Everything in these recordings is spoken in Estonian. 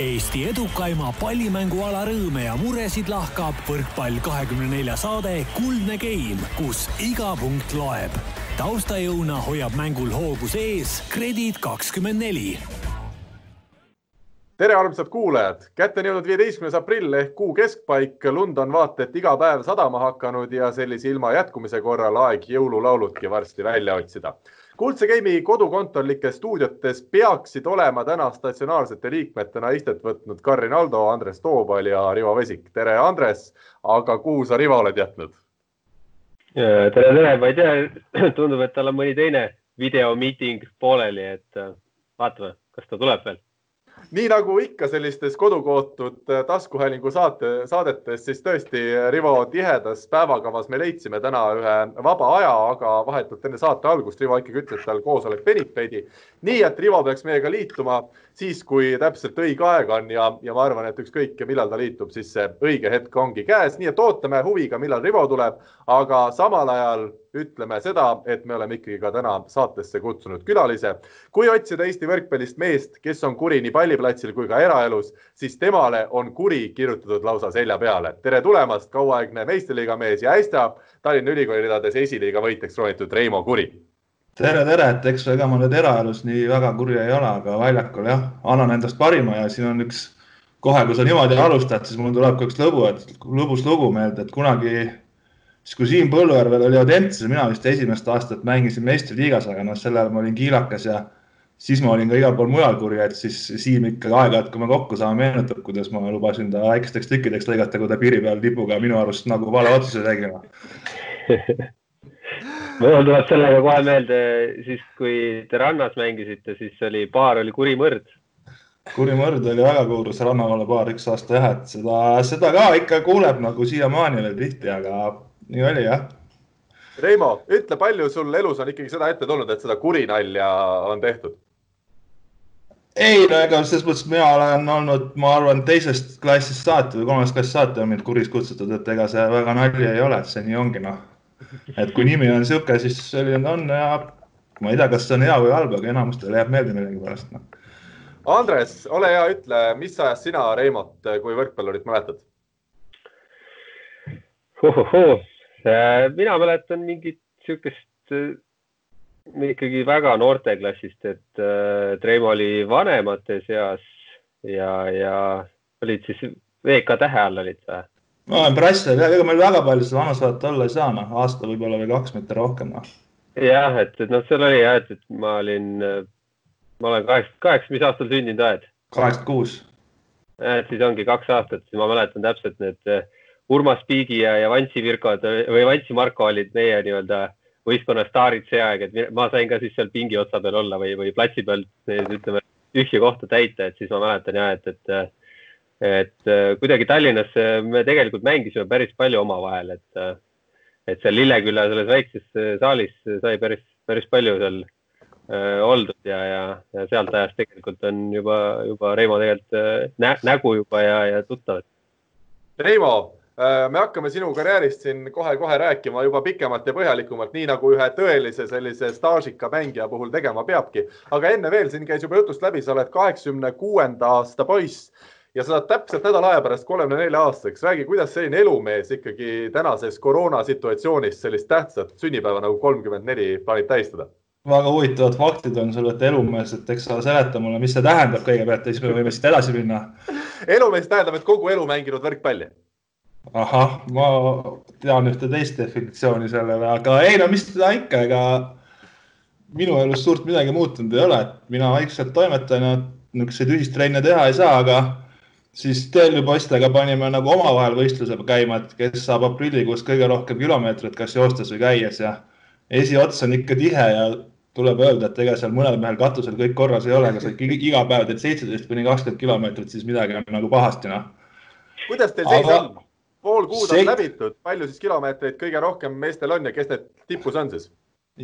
Eesti edukaima pallimänguala rõõme ja muresid lahkab võrkpall kahekümne nelja saade Kuldne Game, kus iga punkt loeb. taustajõuna hoiab mängul hoogus ees Kredit kakskümmend neli tere, armsad kuulajad, kätte on jõudnud viieteistkümnes aprill ehk kuu keskpaik. lund on vaata et iga päev sadama hakanud ja sellise ilma jätkumise korral aeg jõululauludki varsti välja otsida. Kuldse Game'i kodukontorlikes stuudiotes peaksid olema täna statsionaarsete liikmetena istet võtnud Karin Aldo, Andres Toobal ja Rivo Vesik. tere, Andres, aga kuhu sa Rivo oled jätnud? tere, tere, ma ei tea, tundub, et tal on mõni teine videomiiting pooleli, et vaatame, kas ta tuleb veel nii nagu ikka sellistes kodukootud äh, taskuhäälingu saate, saadetes, siis tõesti Rivo tihedas päevakavas me leidsime täna ühe vaba aja, aga vahetult enne saate algust Rivo ikkagi ütles, et tal koosolek venib veidi. nii et Rivo peaks meiega liituma siis, kui täpselt õige aeg on ja, ja ma arvan, et ükskõik, millal ta liitub, siis see õige hetk ongi käes, nii et ootame huviga, millal Rivo tuleb, aga samal ajal ütleme seda, et me oleme ikkagi ka täna saatesse kutsunud külalise. kui otsida Eesti võrkpallist meest, kes on kuri nii palliplatsil kui ka eraelus, siis temale on kuri kirjutatud lausa selja peale. tere tulemast, kauaaegne meistriliiga mees ja äsja Tallinna Ülikooli ridades esiliiga võitjaks roonitud Reimo Kuri. Tere, tere, et eks ega ma nüüd eraelus nii väga kuri ei ole, aga väljakul jah, annan endast parima ja siin on üks kohe, kui sa niimoodi alustad, siis mul tuleb ka üks lõbu, et lõbus lugu meelde, et kunagi siis kui Siim Põllujärvel oli Audentses, mina vist esimest aastat mängisin meistriliigas, aga noh, sel ajal ma olin kiilakas ja siis ma olin ka igal pool mujal kuri, et siis Siim ikkagi aeg-ajalt, kui me kokku saame, meenutab, kuidas ma lubasin ta väikesteks tükkideks lõigata, kui ta piiri peal lipuga minu arust nagu vale otsuse tegi mul tuleb sellega kohe meelde siis, kui te rannas mängisite, siis oli, baar oli Kuri Mõrd. Kuri Mõrd oli väga kuulus rannavalve baar üks aasta jah, et seda, seda ka ikka kuuleb nagu siiamaani veel tihti, aga nii oli jah. Reimo, ütle, palju sul elus on ikkagi seda ette tulnud, et seda kurinalja on tehtud? ei, no ega selles mõttes mina olen olnud, ma arvan, teisest klassist saati või kolmandast klassist saati on mind kuris kutsutud, et ega see väga nali ei ole, see nii ongi noh. Et kui nimi on sihuke, siis selline on ja ma ei tea, kas see on hea või halb, aga enamustele jääb meelde millegipärast noh. Andres, ole hea, ütle, mis ajast sina Reimot kui võrkpallurit mäletad? ohohoo, Äh, mina mäletan mingit sihukest äh, ikkagi väga noorteklassist, et äh, Treimo oli vanemate seas ja, ja olid siis VK tähe all olid või? Ma olen Brassel, ega meil väga palju seda vanusvahet olla ei saa, noh, aasta võib-olla või kaks, mitte rohkem, noh. jah, et, et noh, seal oli jah, et, et ma olin, ma olen kaheksa, kaheksa, mis aastal sündinud oled? kaheksakümmend kuus. et siis ongi kaks aastat, siis ma mäletan täpselt need Urmas Piigi ja, ja Vantsi Virkod või Vantsi Marko olid meie nii-öelda võistkonna staarid see aeg, et ma sain ka siis seal pingi otsa peal olla või, või platsi peal ütleme tühja kohta täita, et siis ma mäletan ja et, et et kuidagi Tallinnas me tegelikult mängisime päris palju omavahel, et et seal Lilleküla selles väikses saalis sai päris, päris palju seal äh, oldud ja, ja, ja sealt ajast tegelikult on juba, juba Reimo tegelikult nä, nägu juba ja, ja tuttav. Reimo, Äh, me hakkame sinu karjäärist siin kohe-kohe rääkima juba pikemalt ja põhjalikumalt, nii nagu ühe tõelise sellise staažika mängija puhul tegema peabki. aga enne veel, siin käis juba jutust läbi, sa oled kaheksakümne kuuenda aasta poiss ja sa saad täpselt nädala aja pärast kolmekümne nelja aastaseks. räägi, kuidas selline elumees ikkagi tänases koroona situatsioonis sellist tähtsat sünnipäeva nagu kolmkümmend neli plaanib tähistada? väga huvitavad faktid on sul, et elumees, et eks sa seleta mulle, mis see tähendab kõigepealt ja siis me võime siit edasi minna. elumees tähendab, et kogu elu mänginud võrkpalli ahah, ma tean ühte teist definitsiooni sellele, aga ei no mis teda ikka, ega minu elus suurt midagi muutunud ei ole, et mina vaikselt toimetan ja niisuguseid ühistrenne teha ei saa, aga siis Telju poistega panime nagu omavahel võistluse käima, et kes saab aprillikuus kõige rohkem kilomeetreid, kas joostes või käies ja esiots on ikka tihe ja tuleb öelda, et ega seal mõnel mehel katusel kõik korras ei ole, aga sa ikka iga päev teed seitseteist kuni kakskümmend kilomeetrit, siis midagi on nagu pahasti, noh. kuidas teil seis on? pool kuud see... on läbitud, palju siis kilomeetreid kõige rohkem meestel on ja kes need tipus on siis?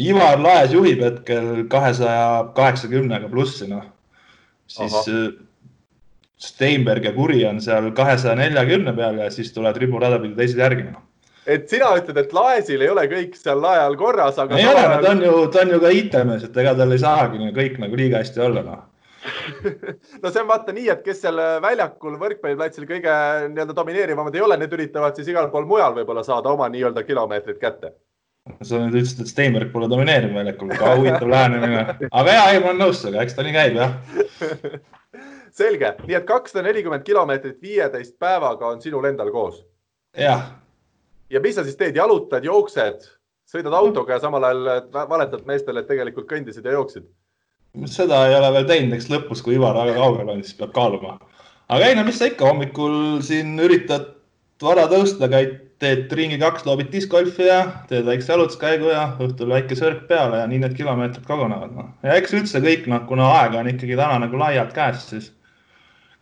Ivar Laes juhib hetkel kahesaja kaheksakümnega plussi, noh. siis Aha. Äh, Steinberg ja Kuri on seal kahesaja neljakümne peal ja siis tulevad riburada pidi teised järgi, noh et sina ütled, et Laesil ei ole kõik seal lae all korras, aga. ei ole, ta on ju, ta on ju ka IT-mees, et ega tal ei saagi kõik nagu liiga hästi olla, noh no see on vaata nii, et kes seal väljakul võrkpalliplatsil kõige nii-öelda domineerivamad ei ole, need üritavad siis igal pool mujal võib-olla saada oma nii-öelda kilomeetrid kätte. sa nüüd ütlesid, et Steinberg pole domineeriv väljakul, ka huvitav lähenemine. aga ja, ei, ma olen nõus sinuga, eks ta nii käib jah selge, nii et kakssada nelikümmend kilomeetrit viieteist päevaga on sinul endal koos? jah. ja mis sa siis teed, jalutad, jooksed, sõidad autoga ja samal ajal valetad meestele, et tegelikult kõndisid ja jooksid? seda ei ole veel teinud, eks lõpus, kui Ivar väga kaugel on, siis peab kaaluma. aga ei no mis sa ikka hommikul siin üritad vara tõusta, käid, teed ringi kaks, loobid discgolfi ja teed väikse jalutuskäigu ja õhtul väike sörk peale ja nii need kilomeetrid kogunevad no.. ja eks üldse kõik noh, kuna aega on ikkagi täna nagu laialt käes, siis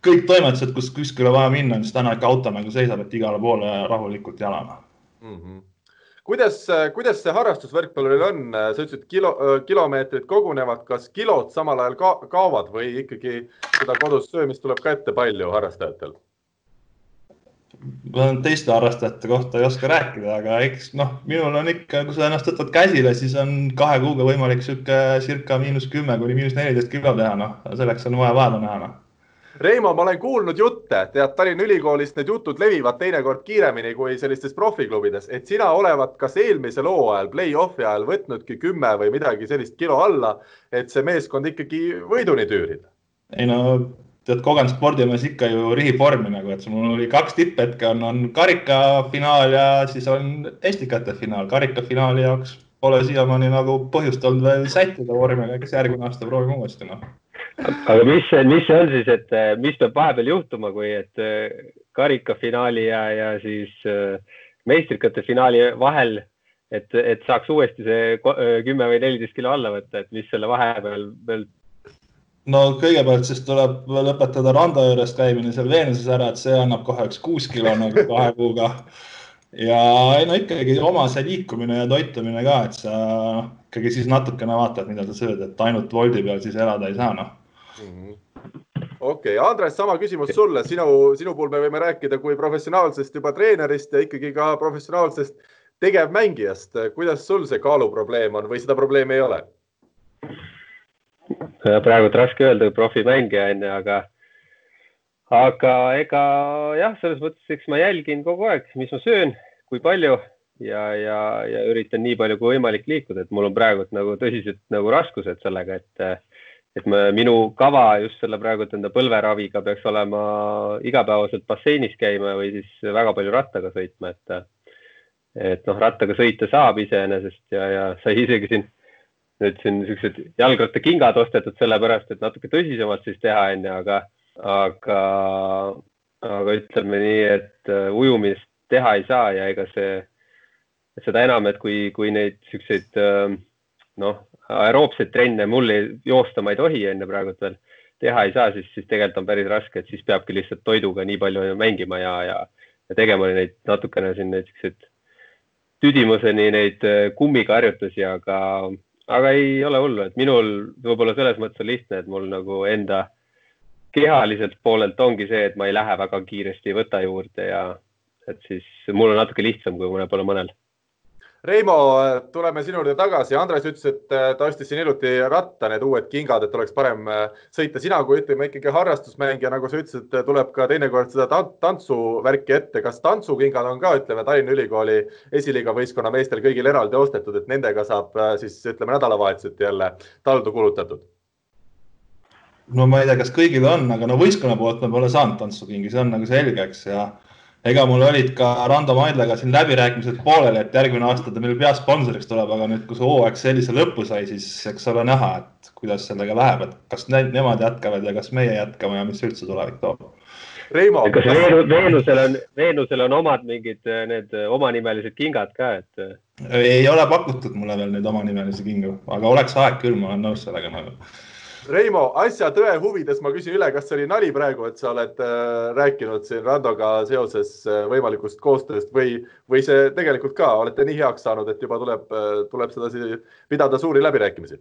kõik toimetused, kus kuskile vaja minna, siis täna ikka auto nagu seisab, et igale poole rahulikult jalana mm. -hmm kuidas, kuidas see harrastusvõrkpalluril on, sa ütlesid, kilo, kilomeetrid kogunevad, kas kilod samal ajal ka, kaovad või ikkagi seda kodus söömist tuleb ka ette palju harrastajatel? ma teiste harrastajate kohta ei oska rääkida, aga eks noh, minul on ikka, kui sa ennast võtad käsile, siis on kahe kuuga võimalik sihuke circa miinus kümme kuni miinus neliteist kilo teha, noh, selleks on vaja vaeva näha, noh Reimo, ma olen kuulnud jutte, tead Tallinna Ülikoolist need jutud levivad teinekord kiiremini kui sellistes profiklubides, et sina olevat kas eelmisel hooajal, play-off'i ajal võtnudki kümme või midagi sellist kilo alla, et see meeskond ikkagi võiduni tüürida. ei no tead, kogenud spordimees ikka ju rihib vormi nagu, et mul oli kaks tipphetke on, on karikafinaal ja siis on estikate finaal. karikafinaali jaoks pole siiamaani nagu põhjust olnud veel sättida vormi, aga eks järgmine aasta proovime uuesti noh aga mis, mis see on siis, et eh, mis peab vahepeal juhtuma, kui, et eh, karikafinaali ja, ja siis eh, meistrikate finaali vahel, et, et saaks uuesti see kümme või neliteist kilo alla võtta, et mis selle vahepeal veel? no kõigepealt siis tuleb lõpetada Rando juures käimine seal Veenuses ära, et see annab kohe üks kuus kilo nagu kahe kuuga. ja ei no ikkagi oma see liikumine ja toitumine ka, et sa ikkagi siis natukene vaatad, mida sa sööd, et ainult voldi peal siis elada ei saa, noh okei okay., Andres, sama küsimus sulle, sinu, sinu puhul me võime rääkida kui professionaalsest juba treenerist ja ikkagi ka professionaalsest tegevmängijast. kuidas sul see kaaluprobleem on või seda probleemi ei ole? praegult raske öelda, profimängija on ju, aga, aga ega jah, selles mõttes, eks ma jälgin kogu aeg, mis ma söön, kui palju ja, ja, ja üritan nii palju kui võimalik liikuda, et mul on praegult nagu tõsised nagu raskused sellega, et et me, minu kava just selle praegu enda põlveraviga peaks olema igapäevaselt basseinis käima või siis väga palju rattaga sõitma, et et noh, rattaga sõita saab iseenesest ja, ja sai isegi siin nüüd siin niisugused jalgrattakingad ostetud sellepärast, et natuke tõsisemalt siis teha, onju, aga, aga, aga ütleme nii, et uh, ujumist teha ei saa ja ega see, seda enam, et kui, kui neid siukseid uh, noh, aeroobseid trenne mul joosta ma ei tohi enne praegult veel. Teha ei saa, siis, siis tegelikult on päris raske, et siis peabki lihtsalt toiduga nii palju mängima ja, ja, ja tegema neid natukene siin neid siukseid tüdimuseni neid äh, kummiga harjutusi, aga, aga ei ole hullu, et minul võib-olla selles mõttes on lihtne, et mul nagu enda kehaliselt poolelt ongi see, et ma ei lähe väga kiiresti, ei võta juurde ja et siis mul on natuke lihtsam kui võib-olla mõnel Reimo, tuleme sinu juurde tagasi. Andres ütles, et äh, ta ostis siin hiljuti ratta, need uued kingad, et oleks parem äh, sõita. sina, kui ütleme ikkagi harrastusmängija, nagu sa ütlesid, tuleb ka teinekord seda tantsuvärki ette. kas tantsukingad on ka, ütleme Tallinna Ülikooli esiliiga võistkonna meestel kõigil eraldi ostetud, et nendega saab äh, siis ütleme nädalavahetuseti jälle taldu kulutatud? no ma ei tea, kas kõigil on, aga no võistkonna poolt ma pole saanud tantsukingi, see on nagu selge, eks ja ega mul olid ka Rando Maidlaga siin läbirääkimised pooleli, et järgmine aasta ta meil peasponsoriks tuleb, aga nüüd, kui see hooaeg sellise lõppu sai, siis eks ole näha, et kuidas sellega läheb, et kas ne nemad jätkavad ja kas meie jätkame ja mis üldse tulevik toob. Reimo. kas Veenusel on, Veenusel on omad mingid need omanimelised kingad ka, et? ei ole pakutud mulle veel neid omanimelisi kingu, aga oleks aeg küll, ma olen nõus sellega nagu Reimo, asja tõe huvides ma küsin üle, kas see oli nali praegu, et sa oled äh, rääkinud siin Randoga seoses äh, võimalikust koostööst või, või see tegelikult ka olete nii heaks saanud, et juba tuleb äh,, tuleb sedasi pidada suuri läbirääkimisi?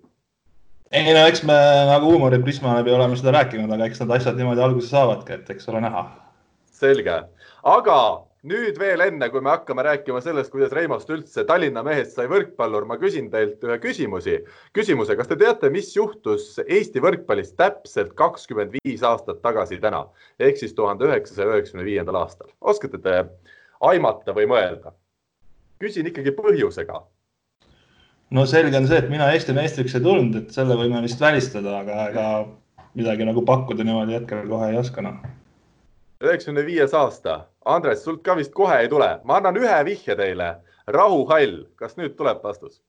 ei no eks me nagu huumoriprisma läbi oleme seda rääkinud, aga eks need asjad niimoodi alguse saavadki, et eks ole näha. selge, aga nüüd veel enne, kui me hakkame rääkima sellest, kuidas Reimost üldse Tallinna mehest sai võrkpallur, ma küsin teilt ühe küsimusi, küsimuse, kas te teate, mis juhtus Eesti võrkpallis täpselt kakskümmend viis aastat tagasi täna ehk siis tuhande üheksasaja üheksakümne viiendal aastal? oskate te aimata või mõelda? küsin ikkagi põhjusega. no selge on see, et mina Eesti meistriks ei tulnud, et selle võime vist välistada, aga ega midagi nagu pakkuda niimoodi hetkel kohe ei oska noh üheksakümne viies aasta. Andres, sult ka vist kohe ei tule, ma annan ühe vihje teile. rahuhall, kas nüüd tuleb vastus?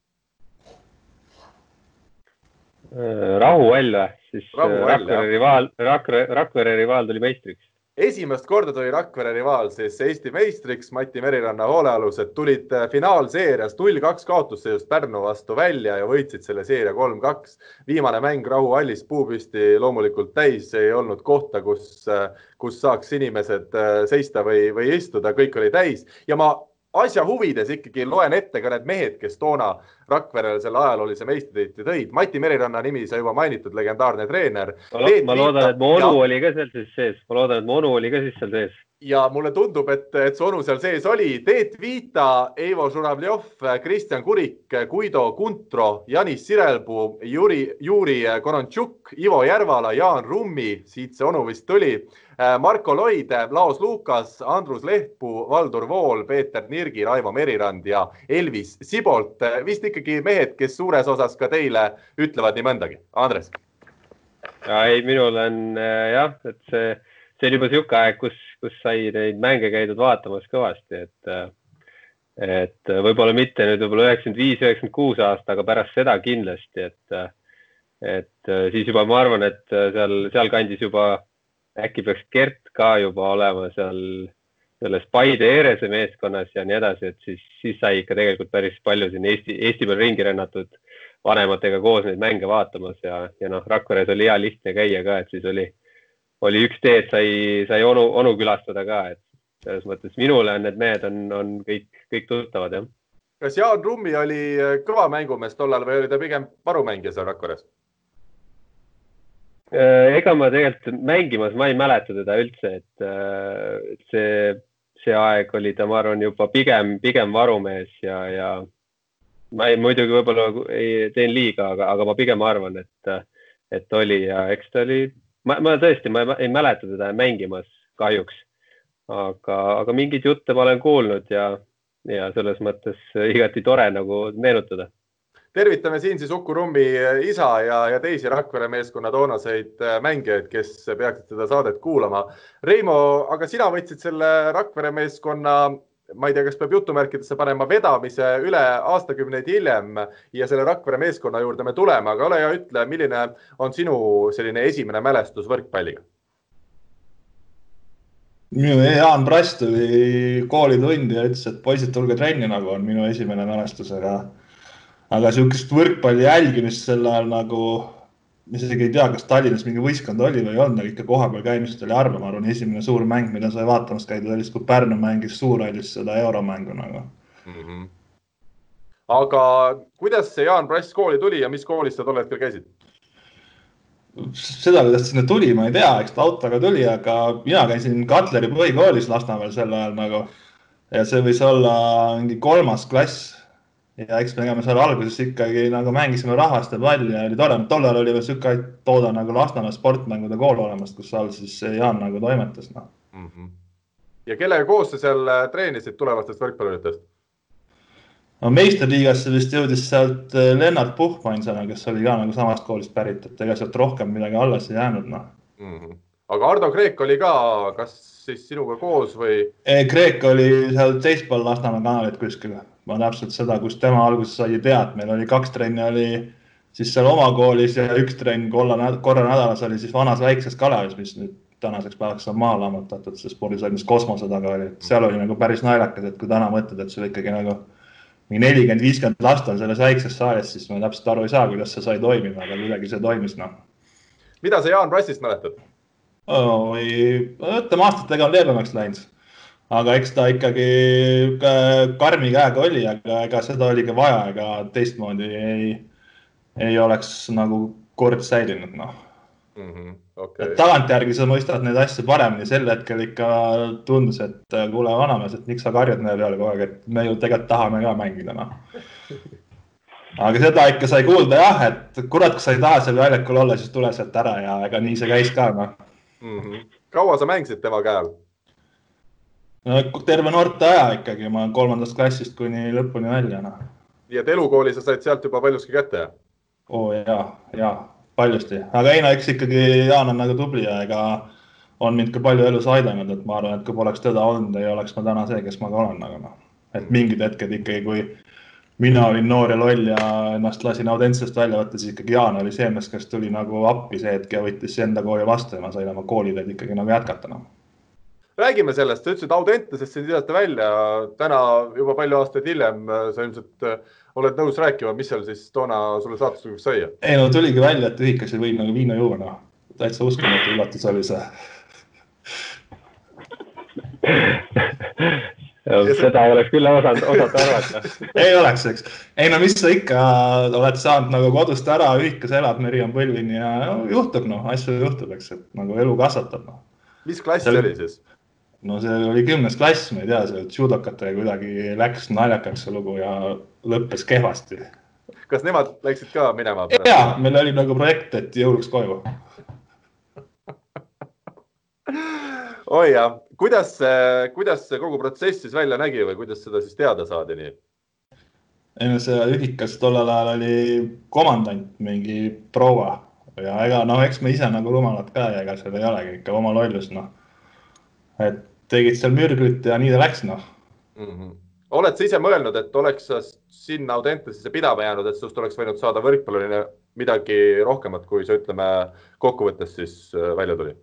rahuhall või, siis Rakvere rivaal, Rakvere, Rakvere rivaal tuli meistriks esimest korda tuli Rakvere rivaal siis Eesti meistriks, Mati Meriranna hoolealused tulid äh, finaalseerias null kaks kaotusseisus Pärnu vastu välja ja võitsid selle seeria kolm-kaks. viimane mäng Rahu hallis puupüsti loomulikult täis, ei olnud kohta, kus, äh, kus saaks inimesed äh, seista või, või istuda, kõik oli täis. Ja ma asja huvides ikkagi loen ette ka need mehed, kes toona Rakverele selle ajaloolise meistritiitli tõid. Mati Meriranna nimi sai juba mainitud, legendaarne treener. ma loodan, et mu onu ja... oli ka seal siis sees, ma loodan, et mu onu oli ka siis seal sees. Ja mulle tundub, et, et su onu seal sees oli. Teet Viita, Eivo Žuravljov, Kristjan Kurik, Guido Kuntro, Janis Sirelpuu, Juri, Juri Korontšuk, Ivo Järvala, Jaan Rummi, siit see onu vist tuli Marko Loid, Laos Lukas, Andrus Lehtpuu, Valdur Vool, Peeter Nirgi, Raivo Merirand ja Elvis Sibolt. Vist ikkagi mehed, kes suures osas ka teile ütlevad nii mõndagi. Andres. ei, minul on äh, jah, et see, see oli juba niisugune aeg, kus, kus sai neid mänge käidud vaatamas kõvasti, et et võib-olla mitte nüüd võib-olla üheksakümmend viis, üheksakümmend kuus aasta, aga pärast seda kindlasti, et, et siis juba ma arvan, et seal, sealkandis juba äkki peaks Gert ka juba olema seal selles Paide Erese meeskonnas ja nii edasi, et siis, siis sai ikka tegelikult päris palju siin Eesti, Eesti peal ringi rännatud vanematega koos neid mänge vaatamas ja, ja noh, Rakveres oli hea lihtne käia ka, et siis oli, oli üks tee, et sai, sai onu, onu külastada ka, et selles mõttes minule on need mehed on, on kõik, kõik tuttavad jah. kas Jaan Rummi oli kõva mängumees tollal või oli ta pigem varumängija seal Rakveres? Äh, ega ma tegelikult mängimas, ma ei mäleta teda üldse, et äh, see, see aeg oli ta, ma arvan, juba pigem, pigem varumees ja, ja ma ei, muidugi võib-olla ei teen liiga, aga, aga ma pigem arvan, et, et oli ja eks ta oli, ma, ma tõesti, ma ei, mäleta teda mängimas kahjuks. aga, aga mingeid jutte ma olen kuulnud ja, ja selles mõttes igati tore nagu meenutada tervitame siin siis Uku Rummi isa ja, ja teisi Rakvere meeskonna toonaseid äh, mängijaid, kes peaksid seda saadet kuulama. Reimo, aga sina võtsid selle Rakvere meeskonna ma ei tea, kas peab jutumärkidesse panema vedamise üle aastakümneid hiljem ja selle Rakvere meeskonna juurde me tuleme, aga ole hea, ütle, milline on sinu selline esimene mälestus võrkpalliga? minu Jaan Prass tuli koolitundi ja ütles, et poisid, tulge trenni, nagu on minu esimene mälestus, aga aga sihukest võrkpalli jälgimist sel ajal nagu, ma isegi ei tea, kas Tallinnas mingi võistkond oli või ei olnud, aga ikka kohapeal käimist oli harva, ma arvan, esimene suur mäng, mida sai vaatamas käidud, oli siis, kui Pärnu mängis Suurhallis seda euromängu nagu mm. -hmm. aga kuidas see Jaan Prass kooli tuli ja mis koolis sa tol hetkel käisid? seda, kuidas sinna tuli, ma ei tea, eks ta autoga tuli, aga mina käisin Katleri põhikoolis Lasnamäel sel ajal nagu ja see võis olla mingi kolmas klass ja eks me, seal alguses ikkagi nagu mängisime rahvast ja palli ja oli tore, tollal oli veel sihuke toode nagu Lasnamäe sportmängude kool olemas, kus seal siis Jaan nagu toimetas, noh mm -hmm.. ja kellega koos sa seal äh, treenisid tulevastest võrkpalluritest? no meistriliigasse vist jõudis sealt äh, Lennart Puhk ainsana, kes oli ka nagu samast koolist pärit, et ega sealt rohkem midagi alles ei jäänud, noh mm -hmm. aga Ardo Kreek oli ka, kas siis sinuga koos või? Kreek oli seal teispool Lasnamäe kanalit kuskil ma täpselt seda, kust tema alguses sai teada, meil oli kaks trenni oli siis seal oma koolis ja üks trenn korra, korra nädalas oli siis vanas väikses Kalevis, mis nüüd tänaseks päevaks on maha lammutatud, see spordisaal, mis kosmose taga oli, et seal oli nagu päris naljakas, et kui täna mõtled, et sul ikkagi nagu mingi nelikümmend, viiskümmend last on selles väikses saalis, siis ma täpselt aru ei saa, kuidas see sai toimima, aga kuidagi see toimis, noh. mida sa Jaan Prassist mäletad oh,? ütleme aastatega on leebemaks läinud aga eks ta ikkagi karmi käega oli, aga ega seda oligi vaja, ega teistmoodi ei, ei oleks nagu kord säilinud, noh. mm. -hmm. Okay. tagantjärgi sa mõistad neid asju paremini, sel hetkel ikka tundus, et kuule, vanamees, et miks sa karjud meie peale kogu aeg, et me ju tegelikult tahame ka mängida, noh. aga seda ikka sai kuulda jah, et kurat, kui sa ei taha seal väljakul olla, siis tule sealt ära ja ega nii see käis ka, noh mm -hmm.. kaua sa mängisid tema käe all? terve noorteaja ikkagi, ma kolmandast klassist kuni lõpuni välja, noh. nii et elukooli sa said sealt juba paljuski kätte, oo oh, ja, ja paljusti, aga ei no eks ikkagi Jaan on nagu tubli ja ega on mind ka palju elus aidanud, et ma arvan, et kui poleks teda olnud, ei oleks ma täna see, kes ma ka olen, aga noh, et mingid hetked ikkagi, kui mina olin noor ja loll ja ennast lasin Audentsest välja võtta, siis ikkagi Jaan oli see mees, kes tuli nagu appi see hetk ja võttis enda kooli vastu ja ma sain oma kooliteed ikkagi nagu jätkata, noh räägime sellest, sa ütlesid Audentesest siin visati välja, täna juba palju aastaid hiljem sa ilmselt oled nõus rääkima, mis seal siis toona sulle saatuslikuks sai? ei no tuligi välja, et ühikas ei võinud nagu viina juua, noh. täitsa uskumatu üllatus oli see seda ei oleks küll osanud, osata arvata ei oleks, eks. ei no mis sa ikka oled saanud nagu kodust ära, ühikas elad, meri on põlvini ja no, juhtub noh, asju juhtub, eks, et nagu elu kasvatab noh. mis klass see oli siis? no see oli kümnes klass, ma ei tea, seal judokatega kuidagi läks naljakaks see lugu ja lõppes kehvasti. kas nemad läksid ka minema? ja, meil oli nagu projekt, et jõuluks koju. oi jah, kuidas kuidas see kogu protsess siis välja nägi või kuidas seda siis teada saadi nii? ei no see ühikas tollel ajal oli komandant, mingi proua ja ega noh, eks me ise nagu rumalad ka ja ega seal ei olegi ikka oma lollus noh et tegid seal mürglit ja nii ta läks, noh mm -hmm. oled sa ise mõelnud, et oleks sa sinna Audentesesse pidama jäänud, et sinust oleks võinud saada võrkpalluline midagi rohkemat, kui see, ütleme, kokkuvõttes siis äh, välja tuli?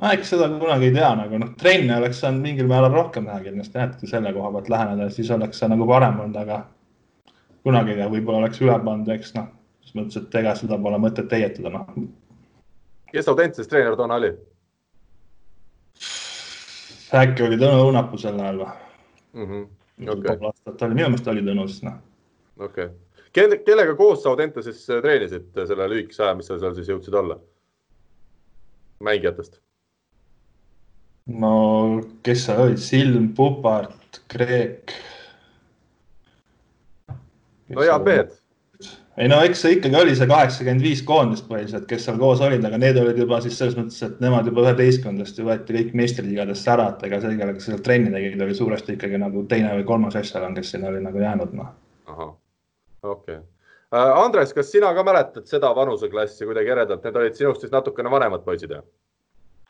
No eks seda kunagi ei tea, nagu noh, trenne oleks saanud mingil määral rohkem teha kindlasti et kui selle koha pealt läheneda, siis oleks see nagu parem olnud, aga kunagi ei tea, võib-olla oleks üle pannud, eks noh, selles mõttes, et ega seda pole mõtet heietada, noh. kes Audentses treener toona oli? äkki oli Tõnu Õunapuu sel ajal või mm? -hmm. Okay. pool aastat oli, minu meelest oli Tõnu siis noh. okei okay., kelle, kellega koos sa Audenteses treenisid selle lühikese aja, mis sa seal siis jõudsid olla? mängijatest? No kes seal olid, Silm, Pupart, Kreek. no head mehed ei no eks see ikkagi oli see kaheksakümmend viis koondist põhiliselt, kes seal koos olid, aga need olid juba siis selles mõttes, et nemad juba üheteistkümnendast ju võeti kõik meistriliigadesse ära, et ega see, kellega seal trenni tegid, oli suuresti ikkagi nagu teine või kolmas ešelon, kes sinna oli nagu jäänud, noh. ahah, okei okay. uh,. Andres, kas sina ka mäletad seda vanuseklassi kuidagi eredalt, need olid sinust siis natukene vanemad poisid, jah?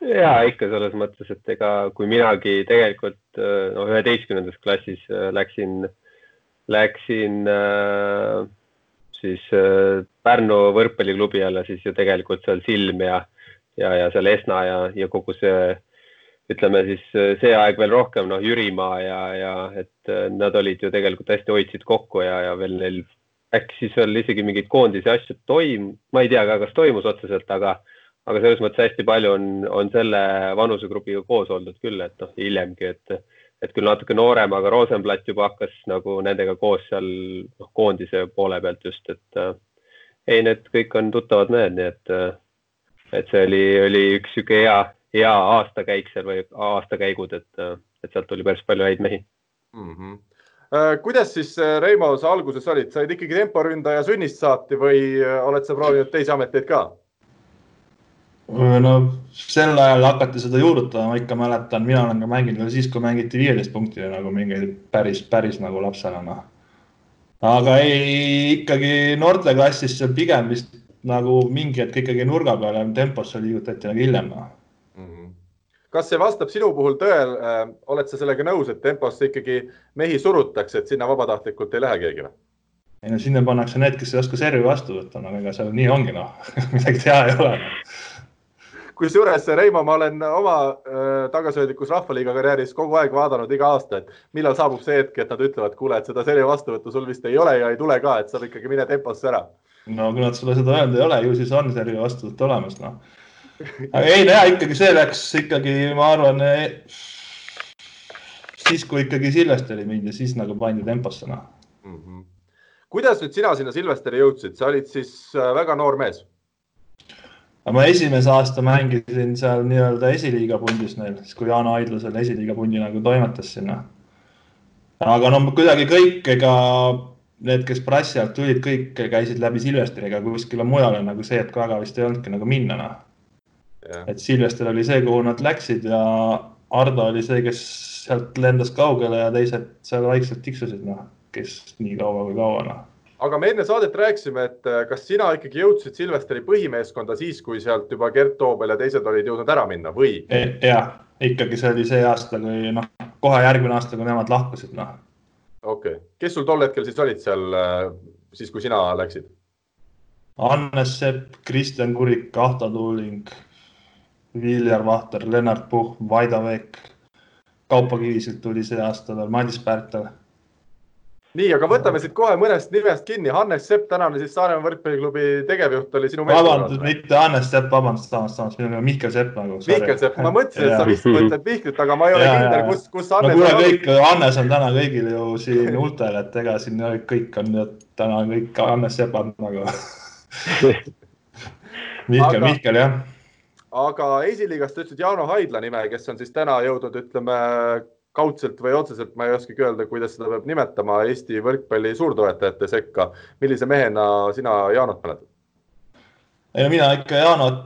Ja ikka selles mõttes, et ega kui minagi tegelikult äh, no üheteistkümnendas klassis äh, läksin, läksin äh, siis Pärnu võrkpalliklubi alla, siis ju tegelikult seal Silm ja, ja, ja seal Esna ja, ja kogu see, ütleme siis see aeg veel rohkem, noh, Jürimaa ja, ja et nad olid ju tegelikult hästi hoidsid kokku ja, ja veel neil äkki siis veel isegi mingeid koondise asju toim-, ma ei tea ka, kas toimus otseselt, aga, aga selles mõttes hästi palju on, on selle vanusegrupiga koos oldud küll, et noh, hiljemgi, et et küll natuke noorem, aga Rosenblatt juba hakkas nagu nendega koos seal noh, koondise poole pealt just, et äh, ei, need kõik on tuttavad mehed, nii et äh,, et see oli, oli üks sihuke hea, hea aastakäik seal või aastakäigud, et, äh, et sealt tuli päris palju häid mehi mm. -hmm. kuidas siis, äh, Reimo, sa alguses olid, said ikkagi temporündaja sünnist saati või oled sa proovinud teisi ameteid ka? No sel ajal hakati seda juurutama, ma ikka mäletan, mina olen ka mänginud veel siis, kui mängiti viieteist punktile nagu mingi päris, päris nagu lapsena noh. aga ei, ikkagi noorteklassis seal pigem vist nagu mingi hetk ikkagi nurga peale temposse liigutati nagu hiljem mm -hmm. kas see vastab sinu puhul tõel äh,, oled sa sellega nõus, et temposse ikkagi mehi surutakse, et sinna vabatahtlikult ei lähe keegi või? ei no sinna pannakse need, kes ei oska servi vastu võtta, no ega seal nii ongi noh midagi teha ei ole kusjuures Reimo, ma olen oma äh, tagasihoidlikus Rahvaliiga karjääris kogu aeg vaadanud iga aasta, et millal saabub see hetk, et nad ütlevad, kuule, et seda servi vastuvõttu sul vist ei ole ja ei tule ka, et saab ikkagi mine temposse ära. no kui nad sulle seda öelnud ei ole, ju siis on servi vastuvõtt olemas, noh. aga ei no ja ikkagi see läks ikkagi, ma arvan, eh, siis kui ikkagi Silvesteri mindi, siis nagu pandi temposse, noh mm -hmm. kuidas nüüd sina sinna Silvesteri jõudsid, sa olid siis äh, väga noor mees ma esimese aasta mängisin seal nii-öelda esiliiga pundis neil, siis kui Jaano Aidla selle esiliiga pundi nagu toimetas sinna. aga no kuidagi kõik, ega need, kes Prassi alt tulid, kõik käisid läbi Silvestriga kuskile mujale nagu see, et väga vist ei olnudki nagu minna noh. et Silvester oli see, kuhu nad läksid ja Ardo oli see, kes sealt lendas kaugele ja teised seal vaikselt tiksusid, noh, kes nii kaua kui kaua, noh aga me enne saadet rääkisime, et äh, kas sina ikkagi jõudsid Silvestri põhimeeskonda siis, kui sealt juba Gert Toobel ja teised olid jõudnud ära minna või? E, jah, ikkagi see oli see aasta, kui noh, kohe järgmine aasta, kui nemad lahkusid, noh. okei okay., kes sul tol hetkel siis olid seal äh, siis, kui sina läksid? Hannes Sepp, Kristjan Kurik, Ahto Tuuling, Viljar Vahter, Lennart Puhh, Vaido Veek, Kaupo Kivisilt tuli see aasta veel, Madis Pärtel nii, aga võtame siit kohe mõnest nimest kinni. Hannes Sepp, tänane siis Saaremaa võrkpalliklubi tegevjuht oli sinu vabandust, mitte Hannes Sepp, vabandust, samas, samas, minu nimi on Mihkel Sepp nagu. Mihkel Sepp, ma mõtlesin, et sa vist mõtled Mihklit, aga ma ei ole kindel, kus, kus Hannes no, kuule, kõik, Hannes on täna kõigil ju siin huultel, et ega siin kõik on täna kõik Hannes Sepad nagu Mihkel, Mihkel jah. aga esiliigast ütlesid Jauno Haidla nime, kes on siis täna jõudnud, ütleme kaudselt või otseselt, ma ei oskagi öelda, kuidas seda peab nimetama, Eesti võrkpalli suurtoetajate sekka. millise mehena sina Jaanot mäletad? ei mina ikka Jaanot,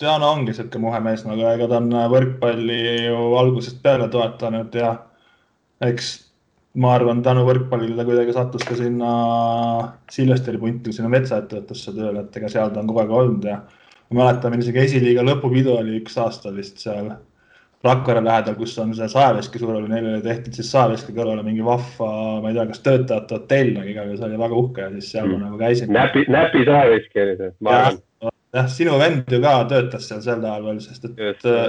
Jaano ongi sihuke muhe mees nagu, ega ta on võrkpalli ju algusest peale toetanud ja eks ma arvan, tänu võrkpallile ta kuidagi sattus ka sinna Silvesteri punti, sinna metsaettevõtlusse tööle, et ega seal ta on kogu aeg olnud ja ma mäletan, meil isegi esiliiga lõpupidu oli üks aasta vist seal Rakvere lähedal, kus on see Saeveski suur oli, neil oli tehtud siis Saeveski kõrvale mingi vahva, ma ei tea, kas töötajate hotell, aga igal juhul see oli väga uhke ja siis seal mm. ma nagu käisin. näpi, näpi Saeveski oli see, ma arvan. jah, sinu vend ju ka töötas seal sel ajal veel, sest et Just, äh,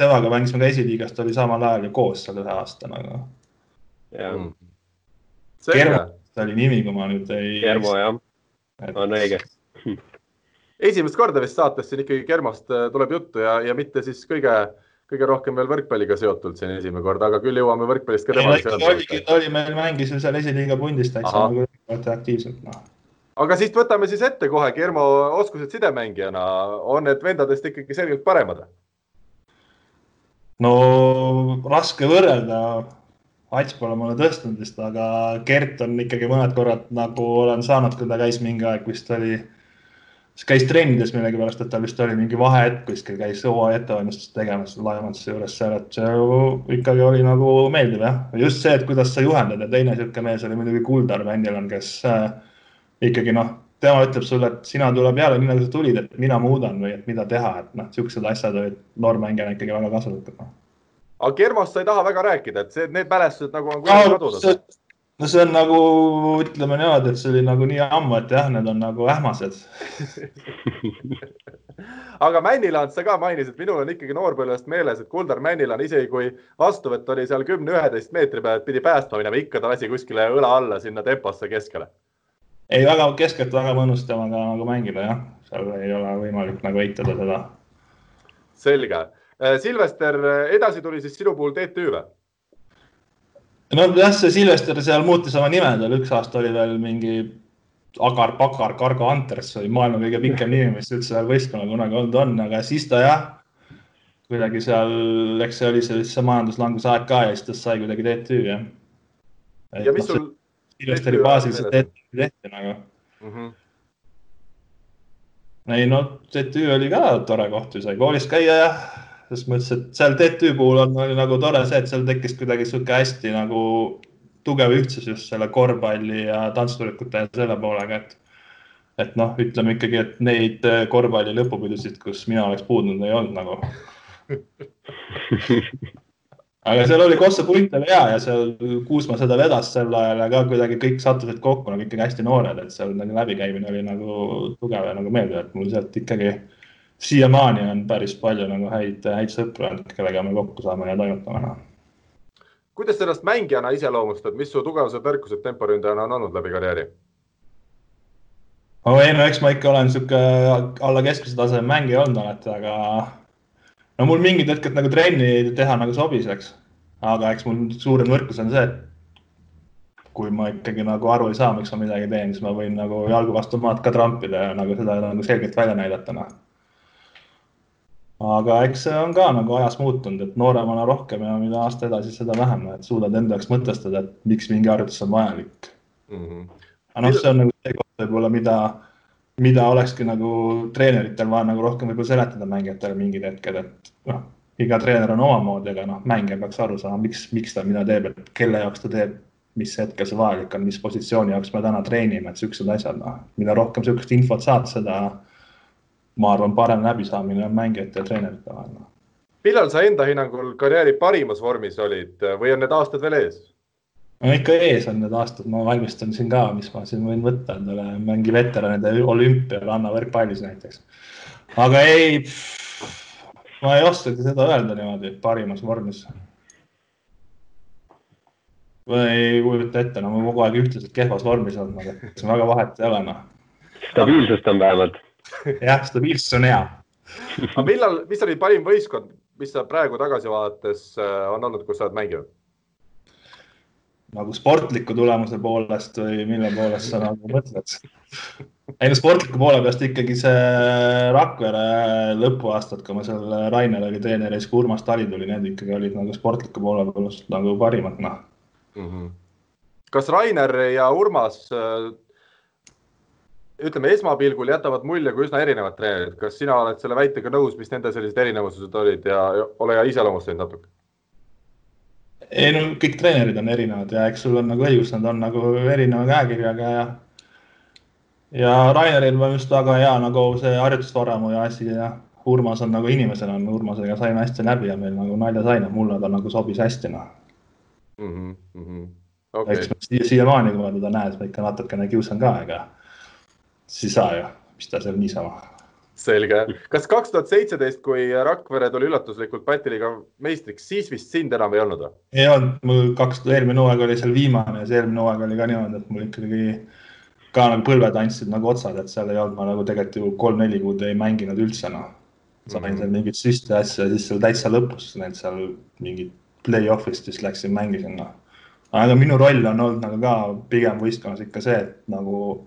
temaga mängisime ka esiliigast, oli samal ajal ju koos seal ühe aasta nagu. Mm. Kermo oli nimi, kui ma nüüd ei. Kermo jah, on õige esimest korda vist saates siin ikkagi Kermost äh, tuleb juttu ja, ja mitte siis kõige kõige rohkem veel võrkpalliga seotult siin esimene kord, aga küll jõuame võrkpallist ka seonduda. oligi, oli meil, mängis ju seal esiliiga pundis täitsa aktiivselt no.. aga siit võtame siis ette kohe, Germo oskused sidemängijana, on need vendadest ikkagi selgelt paremad? no raske võrrelda. Ats pole mulle tõstnud vist, aga Gert on ikkagi mõned korrad nagu olen saanud, kui ta käis mingi aeg vist oli siis käis trennides millegipärast, et tal vist oli mingi vahehetk kuskil, käis hooaja ettevalmistust tegemas laevanduse juures seal, et see ikkagi oli nagu meeldiv jah. just see, et kuidas sa juhendad ja teine niisugune mees oli muidugi Kuldar Vändilan, kes äh, ikkagi noh, tema ütleb sulle, et sina tuleb jälle nii nagu sa tulid, et mina muudan või et mida teha, et noh, niisugused asjad olid noormängijana ikkagi väga kasulikud no.. aga Kermost sa ei taha väga rääkida, et see, need mälestused nagu on kuidagi kadunud? no see on nagu, ütleme niimoodi, et see oli nagu nii ammu, et jah, need on nagu ähmased aga Männiland sa ka mainisid, minul on ikkagi noorpõlvest meeles, et Kuldar Männiland isegi kui vastuvõtt oli seal kümne, üheteist meetri peal, et pidi päästma minema, ikka ta lasi kuskile õla alla sinna temposse keskele. ei, väga keskelt väga mõnus temaga nagu mängida jah, seal ei ole võimalik nagu eitada seda. selge. Silvester, edasi tuli siis sinu puhul TTÜ või? Nojah, see Silvester seal muutis oma nime, tal üks aasta oli veel mingi Agar Pakar Cargo Hunters oli maailma kõige pikem nimi, mis üldse võistkonnal kunagi olnud on, aga siis ta jah, kuidagi seal, eks see oli see, see majanduslanguse aeg ka ja siis tast sai kuidagi TTÜ jah. ja mis sul? Silvesteri baasil see TTÜ tehti nagu mm. -hmm. ei no TTÜ oli ka tore koht ju, sai koolis käia ja selles mõttes, et seal TTÜ puhul on, oli nagu tore see, et seal tekkis kuidagi sihuke hästi nagu tugev ühtsus just selle korvpalli ja tantsutrükute ja selle poolega, et et noh, ütleme ikkagi, et neid korvpalli lõpupidusid, kus mina oleks puudunud, ei olnud nagu. Aga seal oli Kossa punt oli hea ja seal Kuusma seda vedas sel ajal ja ka kuidagi kõik sattusid kokku nagu ikkagi hästi noored, et seal nagu läbikäimine oli nagu tugev ja nagu meeldiv, et mul sealt ikkagi siiamaani on päris palju nagu häid, häid sõpru olnud, kellega me kokku saame ja toimetame kuidas sa ennast mängijana iseloomustad, mis su tugevused, nõrkused temporündajana on olnud läbi karjääri? oh ei no eks ma ikka olen sihuke alla keskmise taseme mängija olnud alati, aga no mul mingid hetked nagu trenni teha nagu sobis, eks. aga eks mul suurem nõrkus on see, et kui ma ikkagi nagu aru ei saa, miks ma midagi teen, siis ma võin nagu jalgu vastu maad ka trampida ja nagu seda nagu selgelt välja näidata, noh aga eks see on ka nagu ajas muutunud, et nooremana rohkem ja mida aasta edasi, seda vähem, et suudad enda jaoks mõtestada, et miks mingi harjutus on vajalik mm. -hmm. aga noh, see on nagu see koht võib-olla, mida, mida olekski nagu treeneritel vaja nagu rohkem võib-olla seletada mängijatele mingid hetked, et noh, iga treener on omamoodi, aga noh, mängija peaks aru saama, miks, miks ta mida teeb, et kelle jaoks ta teeb, mis hetkel see vajalik on, mis positsiooni jaoks me täna treenime, et siuksed asjad, noh, mida rohkem sihukest infot saad, seda ma arvan, parem läbisaamine on mängijate ja treenerite vahel. Noh. millal sa enda hinnangul karjääri parimas vormis olid või on need aastad veel ees? no ikka ees on need aastad, ma valmistan siin ka, mis ma siin võin võtta endale, mängi veteranide olümpial Anna võrkpallis näiteks. aga ei, ma ei oskagi seda öelda niimoodi, parimas vormis. ma ei kujuta ette, no ma kogu aeg ühtlaselt kehvas vormis olnud, aga see väga vahet ei ole, noh. stabiilsust on vähemalt jah, stabiilsus on hea. aga millal, mis oli parim võistkond, mis sa praegu tagasi vaadates äh, on olnud, kus sa oled mänginud? nagu sportliku tulemuse poolest või mille poolest sa nagu mõtled? ei no sportliku poole pealt ikkagi see Rakvere lõpuaastad, kui ma seal Rainer oli treener ja siis kui Urmas Tali tuli, need ikkagi olid nagu sportliku poole pealt nagu parimad, noh mm -hmm. kas Rainer ja Urmas äh, ütleme, esmapilgul jätavad mulje kui üsna erinevad treenerid. kas sina oled selle väitega nõus, mis nende sellised erinevused olid ja ole hea, iseloomusta neid natuke? ei no kõik treenerid on erinevad ja eks sul on nagu õigus, nad on nagu erineva käekirjaga ja ja Raineril on just väga hea nagu see harjutusvaramu ja asi ja Urmas on nagu inimesena, Urmasega saime hästi läbi ja meil nagu nalja sai, mulle ta nagu sobis hästi noh mm -hmm.. Okay. eks ma siiamaani, kui ma teda näen, siis ma ikka natukene kiusan ka, ega siis ei saa ju, mis ta seal niisama. selge, kas kaks tuhat seitseteist, kui Rakvere tuli üllatuslikult Balti liiga meistriks, siis vist sind enam ei olnud või? ei olnud, mul kaks, eelmine hooaeg oli seal viimane ja see eelmine hooaeg oli ka niimoodi, et mul ikkagi ka nagu põlved andsid nagu otsad, et seal ei olnud, ma nagu tegelikult ju kolm-neli kuud ei mänginud üldse noh. sain mm -hmm. seal mingeid süste asju ja siis seal täitsa lõpus need seal mingid play-off'ist vist läksin, mängisin noh. aga minu roll on olnud nagu ka pigem võistkonnas ikka see, et nagu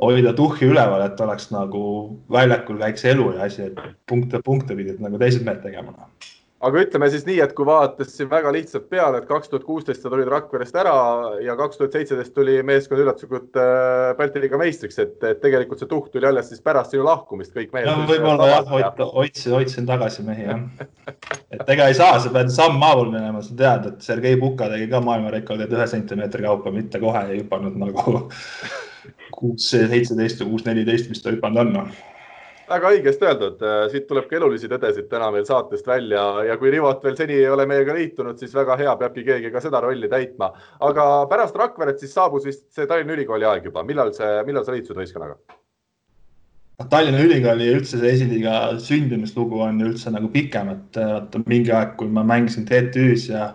hoida tuhhi üleval, et oleks nagu väljakul käiks elu ja asi, et punkte, punkte pidid nagu teised mehed tegema. aga ütleme siis nii, et kui vaadates siin väga lihtsalt peale, et kaks tuhat kuusteist sa tulid Rakverest ära ja kaks tuhat seitseteist tuli meeskond üllatuslikult äh, Balti liiga meistriks, et, tegelikult see tuhk tuli alles siis pärast sinu lahkumist kõik mehed. no võib-olla jah, hoidsin, hoidsin tagasi mehi jah. et ega ei saa, sa pead sammhaaval minema, sa tead, et Sergei Puka tegi ka maailmarekordi, et ühe sentimeetri kaupa, mitte kohe ei hüpanud nagu kuus seitseteist või kuus neliteist, mis ta hüpanud on noh. väga õigesti öeldud, siit tuleb ka elulisi tõdesid täna meil saatest välja ja kui Rivot veel seni ei ole meiega liitunud, siis väga hea, peabki keegi ka seda rolli täitma. aga pärast Rakveret siis saabus vist see Tallinna Ülikooli aeg juba, millal see, millal sa liitusid võistkonnaga? Tallinna Ülikooli ja üldse see esiliiga sündimislugu on ju üldse nagu pikem, et vaata mingi aeg, kui ma mängisin TTÜ-s ja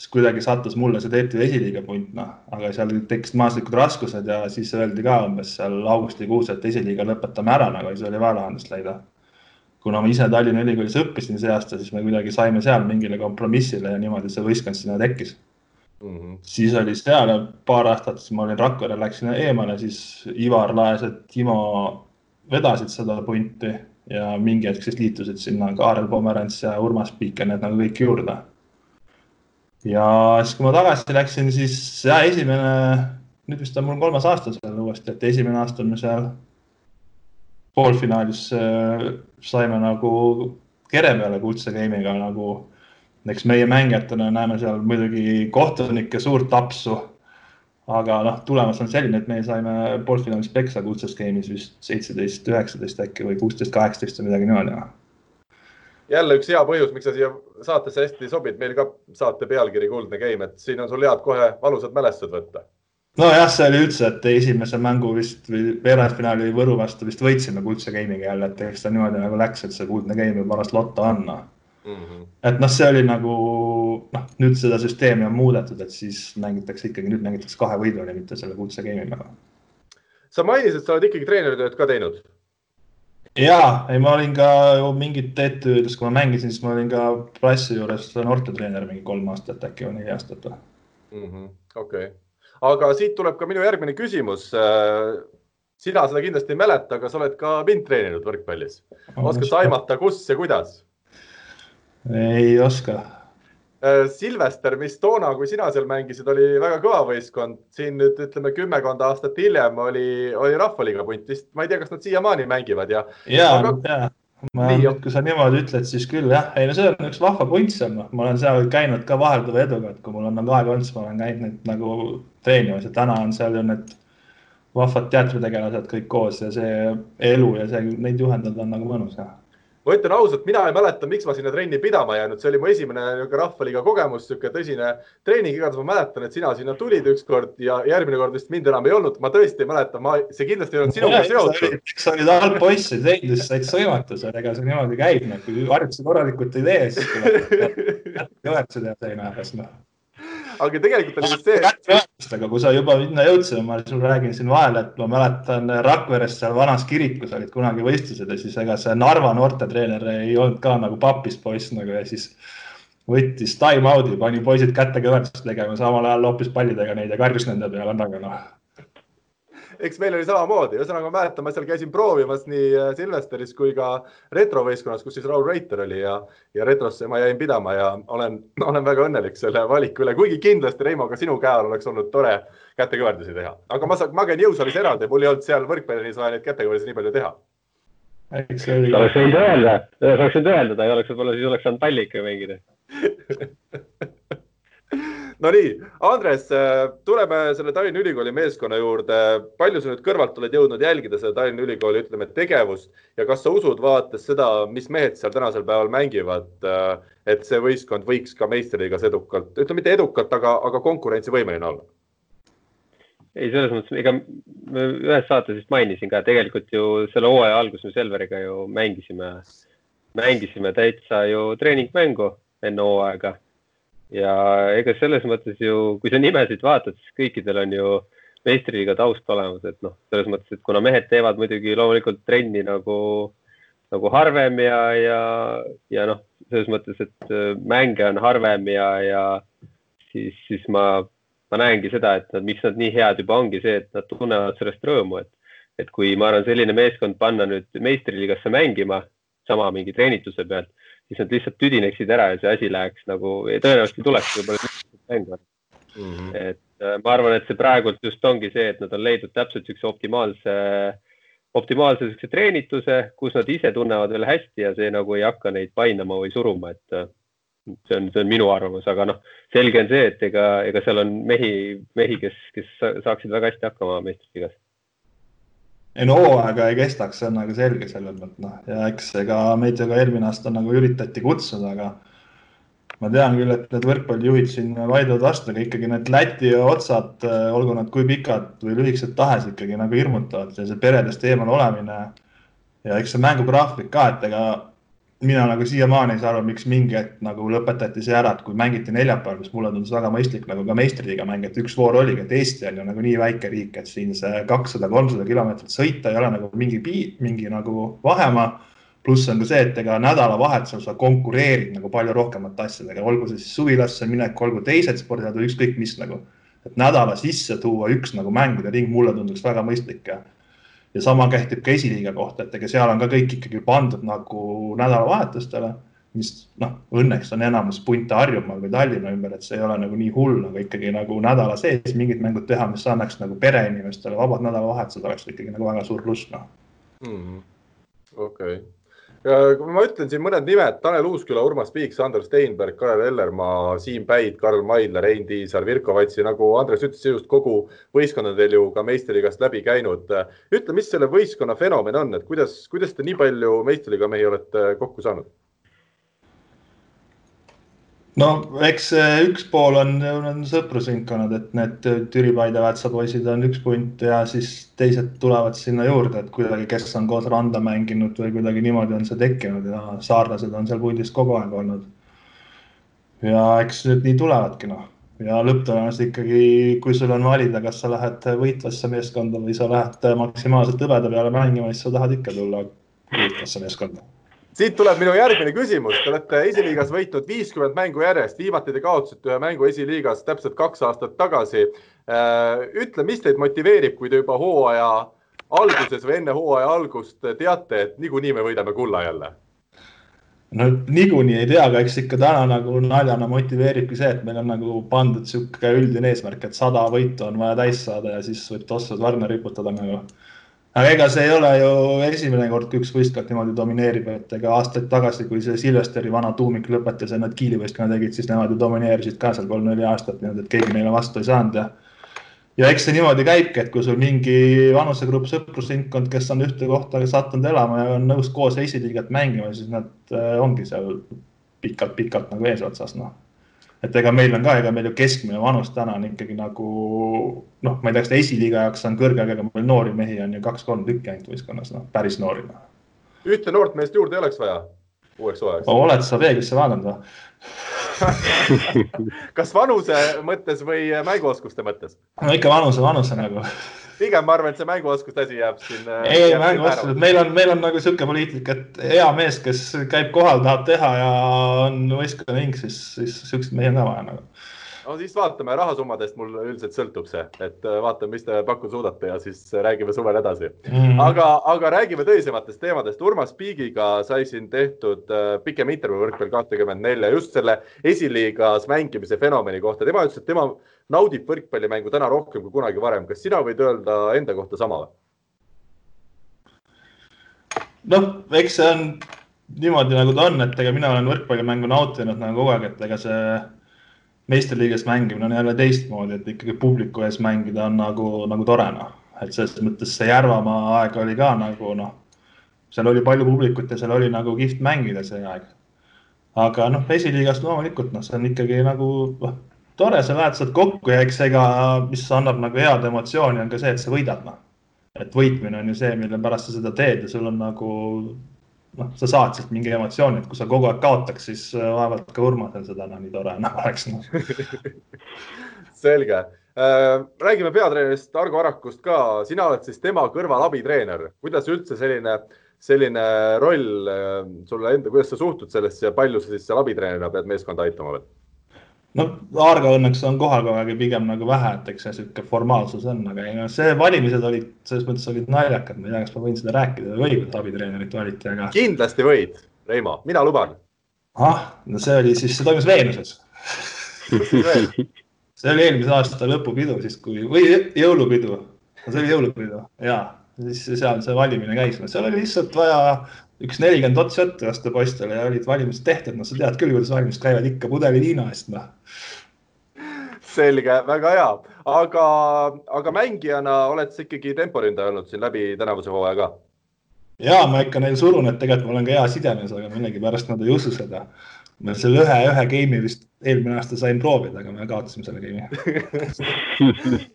siis kuidagi sattus mulle see TTÜ esiliiga punt, noh, aga seal tekkisid majanduslikud raskused ja siis öeldi ka umbes seal augustikuus, et esiliiga lõpetame ära nagu siis oli vaja lahendust leida. kuna ma ise Tallinna Ülikoolis õppisin see aasta, siis me kuidagi saime seal mingile kompromissile ja niimoodi see võistkond sinna tekkis mm. -hmm. siis oli seal paar aastat, siis ma olin Rakvere, läksin eemale, siis Ivar Laes ja Timo vedasid seda punti ja mingi hetk siis liitusid sinna Kaarel Pomerants ja Urmas Piik ja need nagu kõik juurde ja siis, kui ma tagasi läksin, siis ja esimene, nüüd vist on mul kolmas aasta seal uuesti, et esimene aasta me seal poolfinaalis äh, saime nagu kere peale kuldse game'iga nagu. eks meie mängijatena näeme seal muidugi kohtunike suurt apsu. aga noh, tulemus on selline, et me saime poolfinaalis peksa kuldses game'is vist seitseteist, üheksateist äkki või kuusteist, kaheksateist või midagi niimoodi jälle üks hea põhjus, miks sa siia saatesse hästi sobid, meil ka saate pealkiri Kuldne Game, et siin on sul head kohe valusad mälestused võtta. nojah, see oli üldse, et esimese mängu vist või veerandfinaali Võru vastu vist võitsime kuldse game'iga jälle, et eks ta niimoodi nagu läks, et see kuldne game ju paras lotto anna mm. -hmm. et noh, see oli nagu noh, nüüd seda süsteemi on muudetud, et siis mängitakse ikkagi, nüüd mängitakse kahe võiduni, mitte selle kuldse game'iga. sa mainisid, et sa oled ikkagi treeneritööd ka teinud ja, ei, ma olin ka mingit TTÜ-des, kui ma mängisin, siis ma olin ka klassi juures noortetreener mingi kolm aastat äkki või neli aastat või mm -hmm.. okei okay., aga siit tuleb ka minu järgmine küsimus. sina seda kindlasti ei mäleta, aga sa oled ka mind treeninud võrkpallis. oskad sa aimata, kus ja kuidas? ei oska. Äh, Silvester, mis toona, kui sina seal mängisid, oli väga kõva võistkond. siin nüüd ütleme kümmekond aastat hiljem oli, oli Rahvaliiga punt. Vist, ma ei tea, kas nad siiamaani mängivad ja. ja aga..., ja ma, kui sa niimoodi ütled, siis küll jah, ei no see on üks vahva kunst seal, noh, ma olen seal käinud ka vahelduva eduga, et kui mul on nagu aega olnud, siis ma olen käinud neid nagu treenimas. Ja täna on seal ju need vahvad teatritegelased kõik koos ja see elu ja see, neid juhendada on nagu mõnus jah ma ütlen ausalt, mina ei mäleta, miks ma sinna trenni pidama jäänud, see oli mu esimene rahvaliiga kogemus, niisugune tõsine treening, igatahes ma mäletan, et sina sinna tulid ükskord ja järgmine kord vist mind enam ei olnud, ma tõesti ei mäleta, ma, see kindlasti ei olnud sinuga seotud. eks sa olid algpoissi teinud, siis said sõimata seal, ega see niimoodi käib, noh, kui harjutusi korralikult ei tee, siis tuleb kõvertsi teha teine äärest, noh aga tegelikult oli vist see. aga kui sa juba sinna jõudsid, ma sulle räägin siin vahele, et ma mäletan Rakveres seal vanas kirikus olid kunagi võistlused ja siis ega see Narva noortetreener ei olnud ka nagu papist poiss nagu ja siis võttis time out'i, pani poisid kätte kõverdust tegema, samal ajal loopis pallidega neid ja karjus nende peale, aga noh eks meil oli samamoodi, ühesõnaga ma mäletan, ma seal käisin proovimas nii äh, Silvesteris kui ka retrovõistkonnas, kus siis Raul Reiter oli ja, ja retrosse ma jäin pidama ja olen, olen väga õnnelik selle valiku üle, kuigi kindlasti Reimo, ka sinu käe all oleks olnud tore kätekõverdusi teha, aga ma saan, ma käin jõusaalis eraldi, mul ei olnud seal võrkpallis vaja neid kätekõverdusi nii palju teha. Sa oleks võinud öelda, sa oleks võinud öelda, ta ei oleks võib-olla, siis oleks saanud palli ikka mängida Nonii, Andres, äh, tuleme selle Tallinna Ülikooli meeskonna juurde. palju sa nüüd kõrvalt oled jõudnud jälgida seda Tallinna Ülikooli, ütleme, tegevust ja kas sa usud, vaadates seda, mis mehed seal tänasel päeval mängivad, äh, et see võistkond võiks ka meistriliigas edukalt, ütleme mitte edukalt, aga, aga konkurentsivõimeline olla? ei, selles mõttes, ega ühes saates vist mainisin ka, tegelikult ju selle hooaja alguses me Selveriga ju mängisime, mängisime täitsa ju treeningmängu enne hooaega ja ega selles mõttes ju, kui sa nimesid vaatad, siis kõikidel on ju meistriliiga taust olemas, et noh, selles mõttes, et kuna mehed teevad muidugi loomulikult trenni nagu, nagu harvem ja, ja, ja noh, selles mõttes, et äh, mänge on harvem ja, ja siis, siis ma, ma näengi seda, et nad, miks nad nii head juba ongi see, et nad tunnevad sellest rõõmu, et, et kui ma arvan, selline meeskond panna nüüd meistriliigasse mängima sama mingi treenituse pealt siis nad lihtsalt tüdineksid ära ja see asi läheks nagu, tõenäoliselt ei tuleks võib-olla mängu mm. -hmm. et äh, ma arvan, et see praegult just ongi see, et nad on leidnud täpselt niisuguse optimaalse, optimaalse niisuguse treenituse, kus nad ise tunnevad veel hästi ja see nagu ei hakka neid painama või suruma, et äh, see on, see on minu arvamus, aga noh, selge on see, et ega, ega seal on mehi, mehi, kes, kes saaksid väga hästi hakkama meistriliigas ei no hooaega ei kestaks, see on nagu selge selles mõttes noh ja eks ega meid ju ka eelmine aasta nagu üritati kutsuda, aga ma tean küll, et need võrkpallijuhid siin vaidlevad vastu, aga ikkagi need Läti otsad, äh, olgu nad kui pikad või lühikesed tahes, ikkagi nagu hirmutavad ja see peredest eemal olemine. ja eks see mängugraafik ka, et ega mina nagu siiamaani ei saa aru, miks mingi hetk nagu lõpetati see ära, et kui mängiti neljapäeval, mis mulle tundus väga mõistlik nagu ka meistriliiga mäng, et üks voor oligi, et Eesti on ju nagu nii väike riik, et siin see kakssada, kolmsada kilomeetrit sõita ei ole nagu mingi piir, mingi nagu vahemaa. pluss on ka see, et ega nädalavahetusel sa konkureerid nagu palju rohkemate asjadega, olgu see siis suvilasse minek, olgu teised spordid või ükskõik mis nagu. et nädala sisse tuua üks nagu mängude ring mulle tunduks väga mõistlik ja ja sama kehtib ka esiliiga kohta, et ega seal on ka kõik ikkagi pandud nagu nädalavahetustele, mis noh, õnneks on enamus punte Harjumaal või Tallinna ümber, et see ei ole nagu nii hull, aga ikkagi nagu nädala sees mingid mängud teha, mis annaks nagu pereinimestele vabad nädalavahetused, oleks ikkagi nagu väga suur pluss, noh. -hmm.. okei kui ma ütlen siin mõned nimed, Tanel Uusküla, Urmas Piik, Sander Steinberg, Karel Ellermaa, Siim Päid, Karl Maidla, Rein Tiisar, Virko Vatsi, nagu Andres ütles, just kogu võistkond on teil ju ka meistriliigast läbi käinud. ütle, mis selle võistkonna fenomen on, et kuidas, kuidas te nii palju meistriliiga mehi olete kokku saanud? No eks üks pool on, on sõprusringkonnad, et need Türi, Paide, Väätsa poisid on üks punt ja siis teised tulevad sinna juurde, et kuidagi, kes on koos randa mänginud või kuidagi niimoodi on see tekkinud ja saarlased on seal puldis kogu aeg olnud. ja eks need nii tulevadki noh ja lõpptulemus ikkagi, kui sul on valida, kas sa lähed võitvasse meeskonda või sa lähed maksimaalselt hõbeda peale mängima, siis sa tahad ikka tulla võitvasse meeskonda siit tuleb minu järgmine küsimus. Te olete esiliigas võitnud viiskümmend mängu järjest, viimati te kaotasite ühe mängu esiliigas täpselt kaks aastat tagasi. Äh, ütle, mis teid motiveerib, kui te juba hooaja alguses või enne hooaja algust teate, et niikuinii me võidame kulla jälle? no niikuinii ei tea, aga eks ikka täna nagu naljana motiveeribki see, et meil on nagu pandud sihuke üldine eesmärk, et sada võitu on vaja täis saada ja siis võib tossud varna riputada nagu. Aga ega see ei ole ju esimene kord, kui üks võistkond niimoodi domineerib, et ega aastaid tagasi, kui see Silvesteri vana tuumik lõpetas ja nad kiilivõistkonna tegid, siis nemad ju domineerisid ka seal kolm-neli aastat niimoodi, et keegi neile vastu ei saanud ja ja eks see niimoodi käibki, et kui sul mingi vanusegrupp, sõprusringkond, kes on ühte kohta sattunud elama ja on nõus koos esiliigat mängima, siis nad äh, ongi seal pikalt-pikalt nagu eesotsas, noh. Et ega meil on ka, ega meil ju keskmine vanus täna on ikkagi nagu noh, ma ei tea, kas ta esiliiga jaoks on kõrge, aga meil noori mehi on ju kaks-kolm tükki ainult võistkonnas, noh, päris noori no.. ühte noort meest juurde ei oleks vaja uueks hooajaks? oled sa peeglisse vaadanud või? kas vanuse mõttes või mänguoskuste mõttes? no ikka vanuse, vanuse nagu. Pigem ma arvan, et see mänguoskuste asi jääb siin. Äh, ei, mänguoskused, meil on, meil on nagu sihuke poliitika, et hea mees, kes käib kohal, tahab teha ja on võistkonna hing, siis, siis siukseid mehi on ka vaja nagu no siis vaatame, rahasummadest mul üldiselt sõltub see, et äh, vaatame, mis te pakkuda suudate ja siis räägime suvel edasi mm. -hmm. aga, aga räägime tõsisematest teemadest. Urmas Piigiga sai siin tehtud äh, pikem intervjuu võrkpalli kakskümmend nelja just selle esiliigas mängimise fenomeni kohta. tema ütles, et tema naudib võrkpallimängu täna rohkem kui kunagi varem. kas sina võid öelda enda kohta sama või? noh, eks see on niimoodi, nagu ta on, et ega mina olen võrkpallimängu nautinud nagu kogu aeg, et ega see meistriliigas mängimine on jälle teistmoodi, et ikkagi publiku ees mängida on nagu, nagu tore noh, et selles mõttes see Järvamaa aeg oli ka nagu noh, seal oli palju publikut ja seal oli nagu kihvt mängida see aeg. aga noh, esiliigas loomulikult noh, see on ikkagi nagu noh, tore, sa lähed sealt kokku ja eks ega, mis annab nagu head emotsiooni, on ka see, et sa võidad noh. et võitmine on ju see, mille pärast sa seda teed ja sul on nagu noh, sa saad sealt mingi emotsiooni, et kui sa kogu aeg kaotaks, siis äh, vaevalt ka Urmasel seda enam nii tore enam oleks no. selge äh,. räägime peatreenerist Argo Arakust ka, sina oled siis tema kõrval abitreener, kuidas üldse selline, selline roll äh, sulle enda, kuidas sa suhtud sellesse ja palju sa siis seal abitreenerina pead meeskonda aitama veel? No Aarga õnneks on kohal kogu aeg ja pigem nagu vähe, et eks see sihuke formaalsus on, aga ei noh, see valimised olid selles mõttes olid naljakad, ma ei tea, kas ma võin seda rääkida. Või kuidas abitreenerit valiti, aga. kindlasti võid, Reimo, mina luban. ah, no see oli siis, see toimus Veenuses. See oli eelmise aasta lõpupidu siis, kui või jõulupidu, see oli jõulupidu ja siis seal see valimine käis, no seal oli lihtsalt vaja üks nelikümmend otsa ette lasta poistele ja olid valimised tehtud, no sa tead küll, kuidas valimised käivad ikka pudeli viina eest, noh. selge, väga hea, aga, aga mängijana oled sa ikkagi temporündaja olnud siin läbi tänavuse hooaja ka? ja ma ikka neil surun, et tegelikult ma olen ka hea sidemees, aga millegipärast nad ei usu seda. Ma selle ühe, ühe game'i vist eelmine aasta sain proovida, aga me kaotasime selle game'i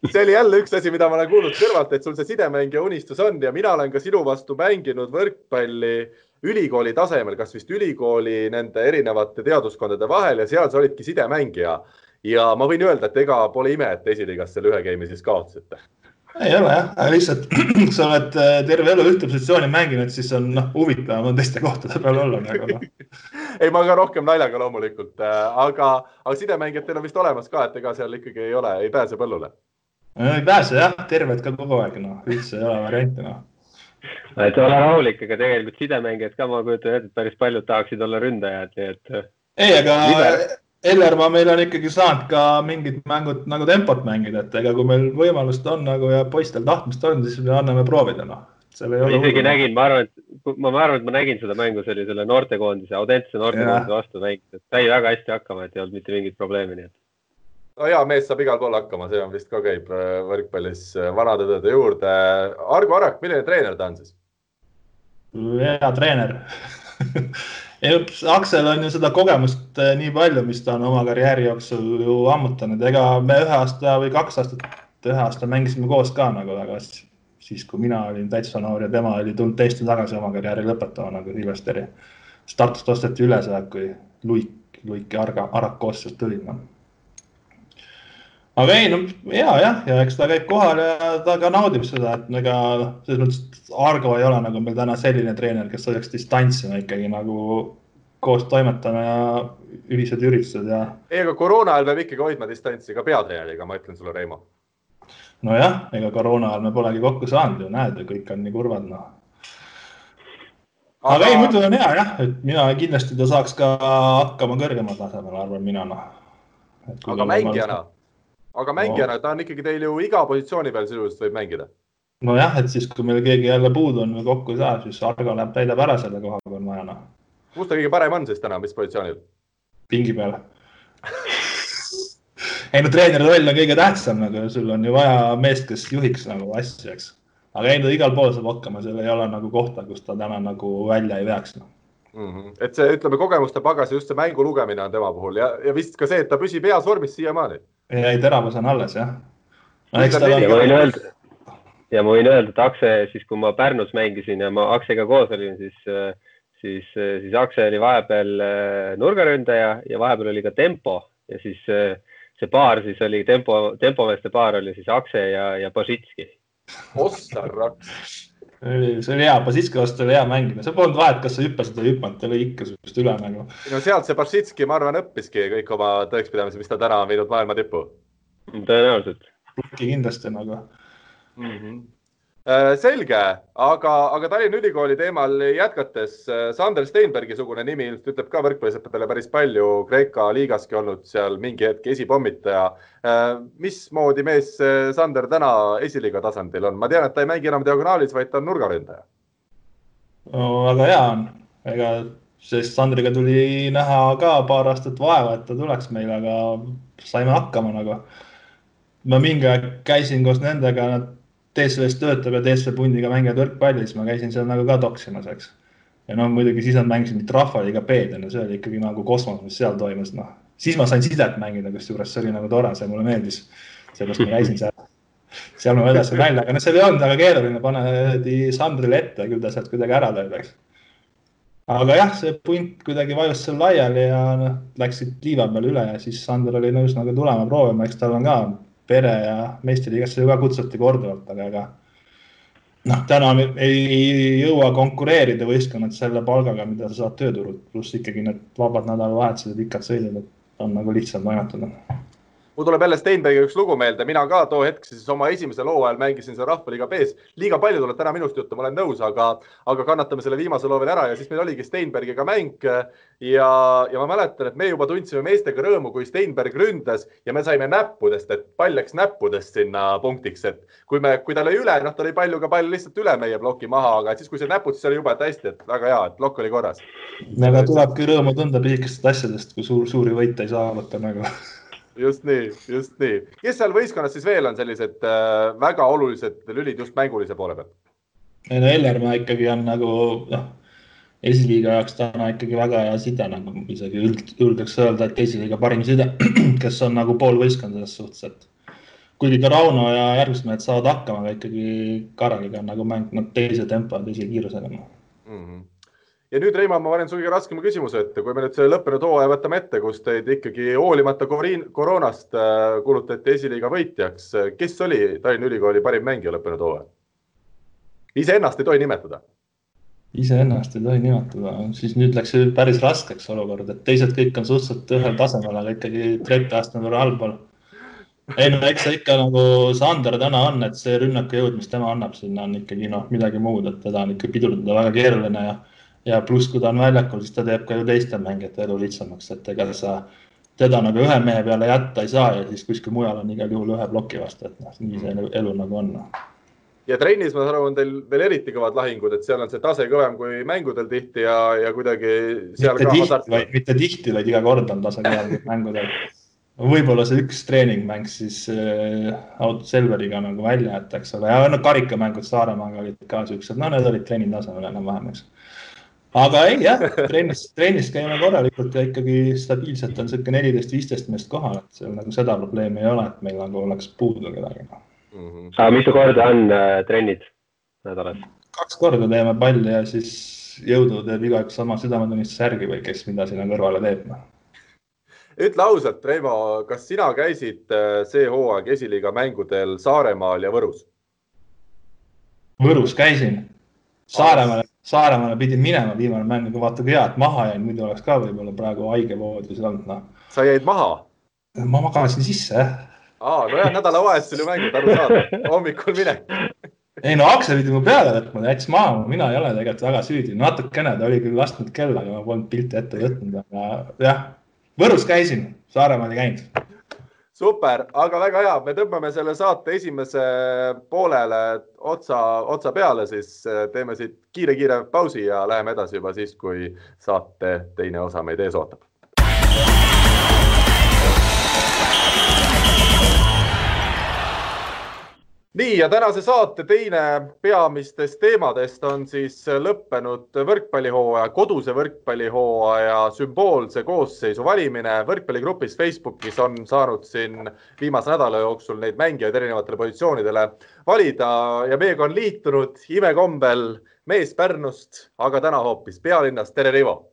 see oli jälle üks asi, mida ma olen kuulnud kõrvalt, et sul see sidemängija unistus on ja mina olen ka sinu vastu mänginud võrkpalli ülikooli tasemel, kas vist ülikooli nende erinevate teaduskondade vahel ja seal sa olidki sidemängija. ja ma võin öelda, et ega pole ime, et esiliigas selle ühe game'i siis kaotasite ei ole jah, aga lihtsalt kui sa oled äh, terve elu ühte positsiooni mänginud, siis on noh, huvitavam on teiste kohtade peal olla nagu noh. ei, ma ka rohkem naljaga loomulikult, äh, aga, aga sidemängijatel on vist olemas ka, et ega seal ikkagi ei ole, ei pääse põllule. ei pääse jah, terved ka kogu aeg, noh, üldse ei ole varianti, noh et ole rahulik, aga tegelikult sidemängijad ka, ma kujutan ette, et päris paljud tahaksid olla ründajad, nii et. ei, aga Liber Ellermaa meil on ikkagi saanud ka mingid mängud nagu tempot mängida, et ega kui meil võimalust on nagu ja poistel tahtmist on, siis me anname proovida, noh. ma isegi nägin, ma arvan, et ma, ma arvan, et ma nägin seda mängu, see oli selle noortekoondise, Audentse noortekoondise vastu mängitud, sai väga hästi hakkama, et ei olnud mitte mingit probleemi, nii et. no hea mees saab igal pool hakkama, see on vist ka käib äh, võrkpallis äh, vanade tõde juurde. Argo Arak, milline treener ta on siis? hea treener Aksel on ju seda kogemust eh, nii palju, mis ta on oma karjääri jooksul ju ammutanud, ega me ühe aasta või kaks aastat, ühe aasta mängisime koos ka nagu, aga siis, kui mina olin täitsa noor ja tema oli tulnud täiesti tagasi oma karjääri lõpetama nagu Silvesteri. Tartust osteti üle sealt, kui Luik, Luik ja Arga, Arak koostöös tulid no aga ei, no hea jah, ja eks ta käib kohal ja ta ka naudib seda, et ega selles mõttes Argo ei ole nagu meil täna selline treener, kes hoiaks distantsi, ikkagi nagu koos toimetame ja ühised üritused ja. ei, aga koroona ajal peab ikkagi hoidma distantsi ka peatreeneriga, ma ütlen sulle, Reimo. nojah, ega koroona ajal me polegi kokku saanud ju, näed ju, kõik on nii kurvad, noh. aga ei, muidu on hea jah, et mina kindlasti ta saaks ka hakkama kõrgemal tasemel, arvan mina, noh. aga mängijana, aga mängijana no. ta on ikkagi teil ju iga positsiooni peal sisuliselt võib mängida nojah, et siis, kui meil keegi jälle puudu on või kokku ei saa, siis Argo läheb, täidab ära selle koha, kui on vaja, noh. kus ta kõige parem on siis täna, mis positsioonil? pingi peal ei no treeneri roll on kõige tähtsam, nagu sul on ju vaja meest, kes juhiks nagu asju, eks. aga ei, no igal pool saab hakkama, seal ei ole nagu kohta, kus ta täna nagu välja ei veaks no.. Mm -hmm. et see, ütleme, kogemuste pagas ja just see mängu lugemine on tema puhul ja, ja vist ka see, et ta püsib heas vormis siiamaani. Ei, teravus on alles jah no,. ja ma võin öelda, ja ma võin öelda, et Akse siis, kui ma Pärnus mängisin ja ma Aksega koos olin, siis, siis, siis Akse oli vahepeal äh, nurgaründaja ja vahepeal oli ka tempo ja siis äh, see paar siis oli tempo, tempomeeste paar oli siis Akse ja, ja Božitski. ossa raks see oli hea, Basitski vastu oli hea mängida, see polnud vahet, kas sa hüppasid või ei hüpanud, ta lõi ikka sinust üle nagu. no sealt see Basitski, ma arvan, õppiski kõik oma tõekspidamisi, mis ta täna on viinud maailma tippu. tõenäoliselt. kindlasti nagu mm. -hmm. Selge, aga, aga Tallinna Ülikooli teemal jätkates, äh, Sander Steinbergi sugune nimi ilmselt ütleb ka võrkpallisõpradele päris palju, Kreeka liigaski olnud seal mingi hetk esipommitaja. Äh, mismoodi mees Sander täna esiliiga tasandil on, ma tean, et ta ei mängi enam diagonaalis, vaid ta on nurgaründaja no,. väga hea on, ega sest Sandriga tuli näha ka paar aastat vaeva, et ta tuleks meile, aga saime hakkama nagu ma mingi aeg käisin koos nendega, nad DSV-s töötab ja DSV pundiga mängivad võrkpalli, siis ma käisin seal nagu ka toksimas, eks. ja no muidugi siis nad mängisid mingit rahvaliiga B-d, no see oli ikkagi nagu kosmos, mis seal toimus, noh. siis ma sain sidet mängida, kusjuures see oli nagu tore, see mulle meeldis. sellepärast ma käisin seal. seal ma vedasin välja, aga noh, seal ei olnud väga keeruline, pane Sandrile ette, küll ta sealt kuidagi ära lööb, eks. aga jah, see punt kuidagi vajus seal laiali ja noh, läksid liiva peale üle ja siis Sander oli nõus nagu tulema proovima, eks tal on ka pere ja meistriliigasse ju ka kutsuti korduvalt, aga ega noh, täna ei jõua konkureerida võistkonnad selle palgaga, mida sa saad tööturult, pluss ikkagi need vabad nädalavahetused ja pikad sõidud, et on nagu lihtsam toimetada mul tuleb jälle Steinbergi üks lugu meelde, mina ka too hetk siis oma esimese loo ajal mängisin seal Rahvaliiga B-s. liiga palju tuleb täna minust juttu, ma olen nõus, aga, aga kannatame selle viimase loo veel ära ja siis meil oligi Steinbergiga mäng. ja, ja ma mäletan, et me juba tundsime meestega rõõmu, kui Steinberg ründas ja me saime näppudest, et pall läks näppudest sinna punktiks, et kui me, kui ta lõi üle, noh, ta lõi palju ka pall lihtsalt üle meie ploki maha, aga siis, kui see näpud, siis oli juba, et hästi, et väga hea, et plokk oli korras. aga tulebki rõõmu tunda pisikestest asjadest, kui suur, suuri võite ei saavuta nagu just nii, just nii. kes seal võistkonnas siis veel on sellised äh, väga olulised lülid just mängulise poole pealt? ei no Ellermaa ikkagi on nagu noh, esiliiga jaoks täna ikkagi väga hea side, nagu isegi julgeks öelda, et esiliiga parim side, kes on nagu pool võistkonda selles suhtes, et kuigi ka Rauno ja järgmised mehed saavad hakkama, aga ikkagi Kareliga on nagu mäng noh, teise tempo ja teise kiirusega mm. -hmm ja nüüd, Reimann, ma panen sulle raskema küsimuse ette, kui me nüüd selle lõppenud hooaja võtame ette, kus teid ikkagi hoolimata koroonast äh, kuulutati esiliiga võitjaks. kes oli Tallinna Ülikooli parim mängija lõppenud hooajal? iseennast ei tohi nimetada. iseennast ei tohi nimetada, siis nüüd läks päris raskeks olukord, et teised kõik on suhteliselt ühel tasemel, aga ikkagi trepi astmed on allpool. ei no eks see ikka nagu Sander täna on, et see rünnakujõud, mis tema annab sinna on ikkagi noh, midagi muud, et teda on ikka pidurdada väga keeruline ja ja pluss, kui ta on väljakul, siis ta teeb ka ju teiste mängijate elu lihtsamaks, et ega sa teda nagu ühe mehe peale jätta ei saa ja siis kuskil mujal on igal juhul ühe ploki vastu, et noh, nii see elu, elu nagu on. ja trennis, ma saan aru, on teil veel eriti kõvad lahingud, et seal on see tase kõvem kui mängudel tihti ja, ja kuidagi seal mitte ka hasart. mitte tihti, vaid iga kord on tase kõvem kui mängudel. võib-olla see üks treeningmäng siis äh, Auto Selveriga nagu välja jätta, eks ole, ja no karikamängud Saaremaaga olid ka siuksed, no need olid treeningtasemel enam-vähem, eks aga ei jah, trennis, trennis käime korralikult ja ikkagi stabiilselt on sihuke neliteist, viisteist meest kohal, et seal nagu seda probleemi ei ole, et meil nagu oleks puudu kedagi. Mm -hmm. aga mitu korda on äh, trennid nädalas? kaks korda teeme palli ja siis jõudu teeb igaüks oma südametunnistuse järgi või kes mida sinna kõrvale teeb no ütle ausalt, Reimo, kas sina käisid äh, see hooaeg esiliiga mängudel Saaremaal ja Võrus? Võrus käisin, Saaremaale Saaremaale pidin minema, viimane mäng, aga vaata kui hea, et maha jäin, muidu oleks ka võib-olla praegu haige voodis olnud, noh. sa jäid maha? ma magasin sisse, jah. aa, nojah, nädalavahetusel ju mängud, arusaadav, hommikul minek ei no Aksel pidi mu peale võtma, ta jättis maha, mina ei ole tegelikult väga süüdi, natukene, ta oli küll lasknud kella, aga ma polnud pilti ette võtnud, aga jah, Võrus käisin, Saaremaal ei käinud. Super, aga väga hea, me tõmbame selle saate esimese poolele otsa, otsa peale, siis. Teeme siit kiire-kiire pausi ja läheme edasi juba siis, kui saate teine osa meid ees ootab nii ja tänase saate teine peamistest teemadest on siis lõppenud võrkpallihooaja, koduse võrkpallihooaja sümboolse koosseisu valimine. võrkpalligrupis Facebookis on saanud siin viimase nädala jooksul neid mängijaid erinevatele positsioonidele valida ja meiega on liitunud imekombel mees Pärnust, aga täna hoopis pealinnast. tere, Rivo.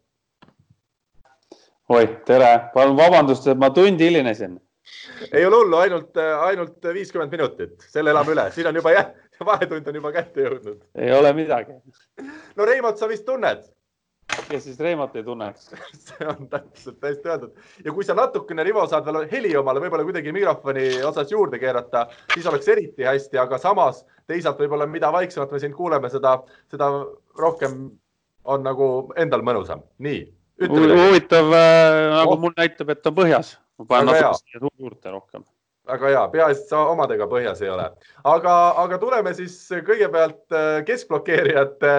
oi, tere, palun vabandust, et ma tundi hilinesin ei ole hullu, ainult, ainult viiskümmend minutit, selle elame üle, siin on juba jah, vahetund on juba kätte jõudnud. ei ole midagi. no Reimot sa vist tunned? kes siis Reimot ei tunneks see on täpselt täiesti öeldud ja kui sa natukene, Rivo, saad veel heli omale võib-olla kuidagi mikrofoni otsas juurde keerata, siis oleks eriti hästi, aga samas teisalt võib-olla, mida vaiksemalt me sind kuuleme, seda, seda rohkem on nagu endal mõnusam. nii. huvitav äh,, nagu oh. mul näitab, et on põhjas ma panen natuke siia juurde rohkem. väga hea, peaasi, et sa omadega põhjas ei ole. aga, aga tuleme siis kõigepealt äh, keskblokeerijate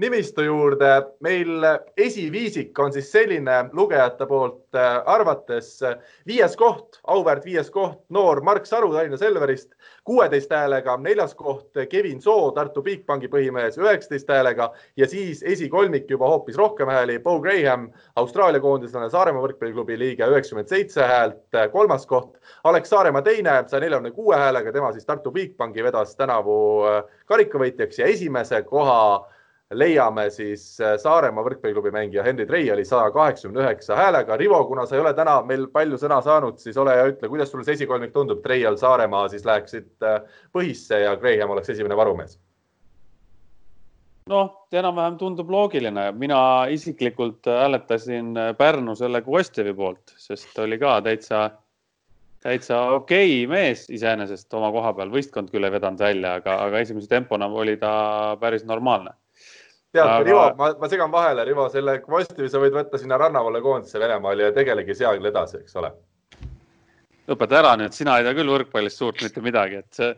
nimistu juurde. meil esiviisik on siis selline lugejate poolt äh, arvates viies koht, auväärt viies koht, noor Mark Saru Tallinna Selverist kuueteist häälega, neljas koht Kevin Soo, Tartu Bigbanki põhimees, üheksateist häälega ja siis esikolmik juba hoopis rohkem hääli. Bo Graham, Austraalia koondislane, Saaremaa võrkpalliklubi liige, üheksakümmend seitse häält, kolmas koht. Alex Saaremaa teine, saja neljakümne kuue häälega, tema siis Tartu Bigbanki vedas tänavu äh, karikavõitjaks ja esimese koha leiame siis äh, Saaremaa võrkpalliklubi mängija Henri Treiali saja kaheksakümne üheksa häälega. Rivo, kuna sa ei ole täna meil palju sõna saanud, siis ole hea, ütle, kuidas sulle see esikolmik tundub, Treial, Saaremaa siis läheksid äh, põhisse ja Graham oleks esimene varumees? noh, enam-vähem tundub loogiline. mina isiklikult hääletasin Pärnu selle Kvostjevi poolt, sest oli ka täitsa, täitsa okei okay mees iseenesest oma koha peal. võistkond küll ei vedanud välja, aga, aga esimese tempona oli ta päris normaalne tead aga..., Rivo, ma, ma segan vahele, Rivo, selle Kvostivi sa võid võtta sinna rannavalle koondise Venemaal ja tegelegi seal edasi, eks ole. lõpeta ära nüüd, sina ei tea küll võrkpallist suurt mitte midagi, et see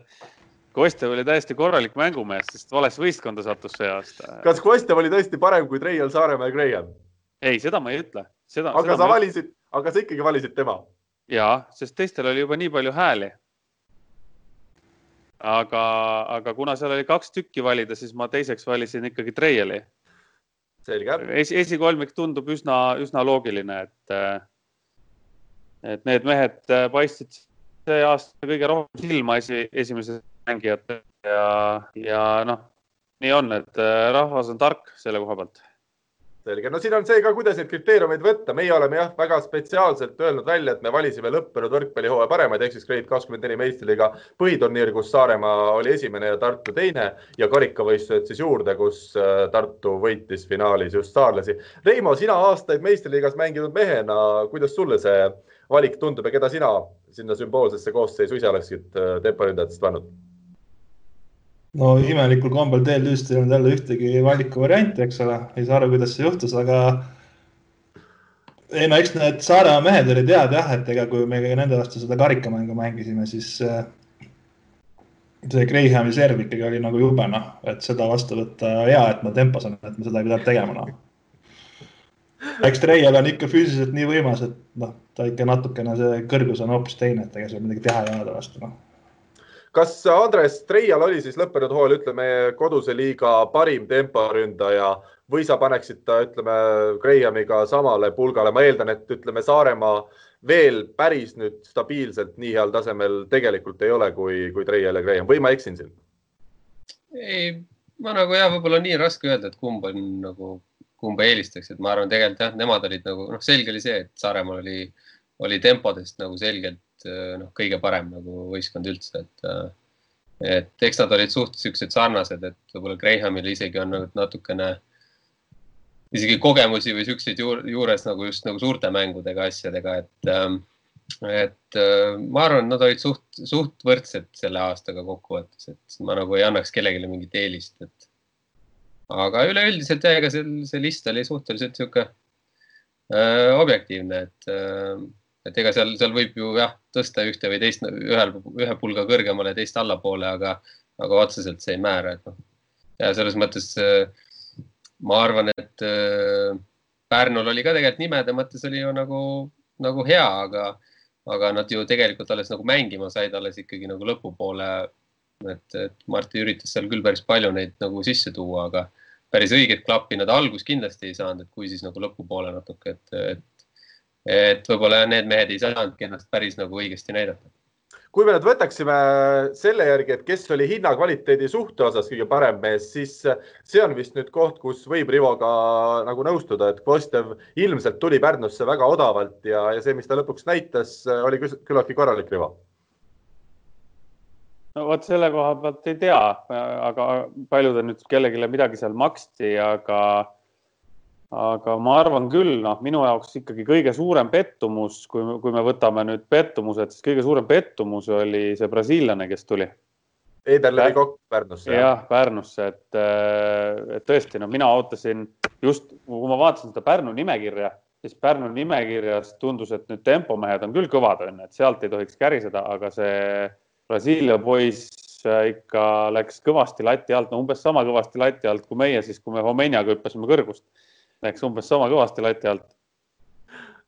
Kostjev oli täiesti korralik mängumees, sest valesse võistkonda sattus see aasta. kas Kostjev oli tõesti parem kui Treial, Saaremäe ja Graham? ei, seda ma ei ütle. aga seda sa valisid, aga sa ikkagi valisid tema? jaa, sest teistel oli juba nii palju hääli aga, aga kuna seal oli kaks tükki valida, siis ma teiseks valisin ikkagi Treiali. selge es,. esikolmik tundub üsna, üsna loogiline, et, et need mehed paistsid see aasta kõige rohkem silma esi, esimese mängijate ja, ja noh, nii on, et rahvas on tark selle koha pealt selge, no siin on see ka, kuidas neid kriteeriumeid võtta, meie oleme jah, väga spetsiaalselt öelnud välja, et me valisime lõppenud võrkpallihooaja paremaid ehk siis Grade kakskümmend neli meistriliiga põhiturniir, kus Saaremaa oli esimene ja Tartu teine ja karikavõistlused siis juurde, kus äh, Tartu võitis finaalis just saarlasi. Reimo, sina aastaid meistriliigas mänginud mehena, kuidas sulle see valik tundub ja keda sina sinna sümboolsesse koosseisu ise oleksid äh, temporündajatest pannud? No imelikul kombel DLÜ-st ei olnud jälle ühtegi valikuvarianti, eks ole, ei saa aru, kuidas see juhtus, aga ei no eks need Saaremaa mehed olid head jah, et ega kui me nende vastu seda karikamängu mängisime, siis äh, see Grahami serv ikkagi oli nagu jube noh, et seda vastu võtta hea, et ma tempos on, et ma seda ei pidanud tegema noh. eks Treial on ikka füüsiliselt nii võimas, et noh, ta ikka natukene see kõrgus on hoopis teine, et ega seal midagi teha ei ole ta vastu noh kas Andres Treial oli siis lõppenud hooajal, ütleme, koduse liiga parim temporündaja või sa paneksid ta, ütleme, Grahamiga samale pulgale, ma eeldan, et ütleme, Saaremaa veel päris nüüd stabiilselt nii heal tasemel tegelikult ei ole, kui, kui Treial ja Graham. Või ma eksin siin? ei, ma nagu jah, võib-olla nii raske öelda, et kumb on nagu, kumba eelistaks, et ma arvan, tegelikult jah, nemad olid nagu noh, selge oli see, et Saaremaal oli, oli tempodest nagu selgelt noh, kõige parem nagu võistkond üldse, et eh, et eks nad olid suht siuksed sarnased, et võib-olla Grahamil isegi on nagu natukene isegi kogemusi või siukseid juur, juures nagu just nagu suurte mängudega asjadega, et ähm, et äh, ma arvan, nad olid suht, suht võrdsed selle aastaga kokkuvõttes, et ma nagu ei annaks kellelegi mingit eelist, et. aga üleüldiselt ega see, see list oli suhteliselt sihuke äh, objektiivne, et äh, et ega seal, seal võib ju jah, tõsta ühte või teist ühel, ühe pulga kõrgemale, teist allapoole, aga, aga otseselt see ei määra, et noh. ja selles mõttes äh, ma arvan, et äh, Pärnul oli ka tegelikult nimede mõttes oli ju nagu, nagu hea, aga, aga nad ju tegelikult alles nagu mängima said alles ikkagi nagu lõpupoole. et, et Marti üritas seal küll päris palju neid nagu sisse tuua, aga päris õiget klappi nad algus kindlasti ei saanud, et kui siis nagu lõpupoole natuke, et, et et võib-olla need mehed ei saanudki ennast päris nagu õigesti näidata. kui me nüüd võtaksime selle järgi, et kes oli hinnakvaliteedi suhte osas kõige parem mees, siis see on vist nüüd koht, kus võib Rivoga nagu nõustuda, et Kvostev ilmselt tuli Pärnusse väga odavalt ja, ja see, mis ta lõpuks näitas, oli küllaltki korralik Rivo no vot selle koha pealt ei tea, aga palju ta nüüd kellelegi midagi seal maksti, aga aga ma arvan küll, noh, minu jaoks ikkagi kõige suurem pettumus, kui, kui me võtame nüüd pettumused, siis kõige suurem pettumus oli see brasiillane, kes tuli. Eider läbi kokku Pärnusse. jah, Pärnusse, et, et tõesti, no mina ootasin just, kui ma vaatasin seda Pärnu nimekirja, siis Pärnu nimekirjas tundus, et nüüd tempomehed on küll kõvad, onju, et sealt ei tohiks käriseda, aga see Brasiilia poiss ikka läks kõvasti lati alt, no umbes sama kõvasti lati alt kui meie siis, kui me Homeniaga hüppasime kõrgust Läks umbes sama kõvasti lati alt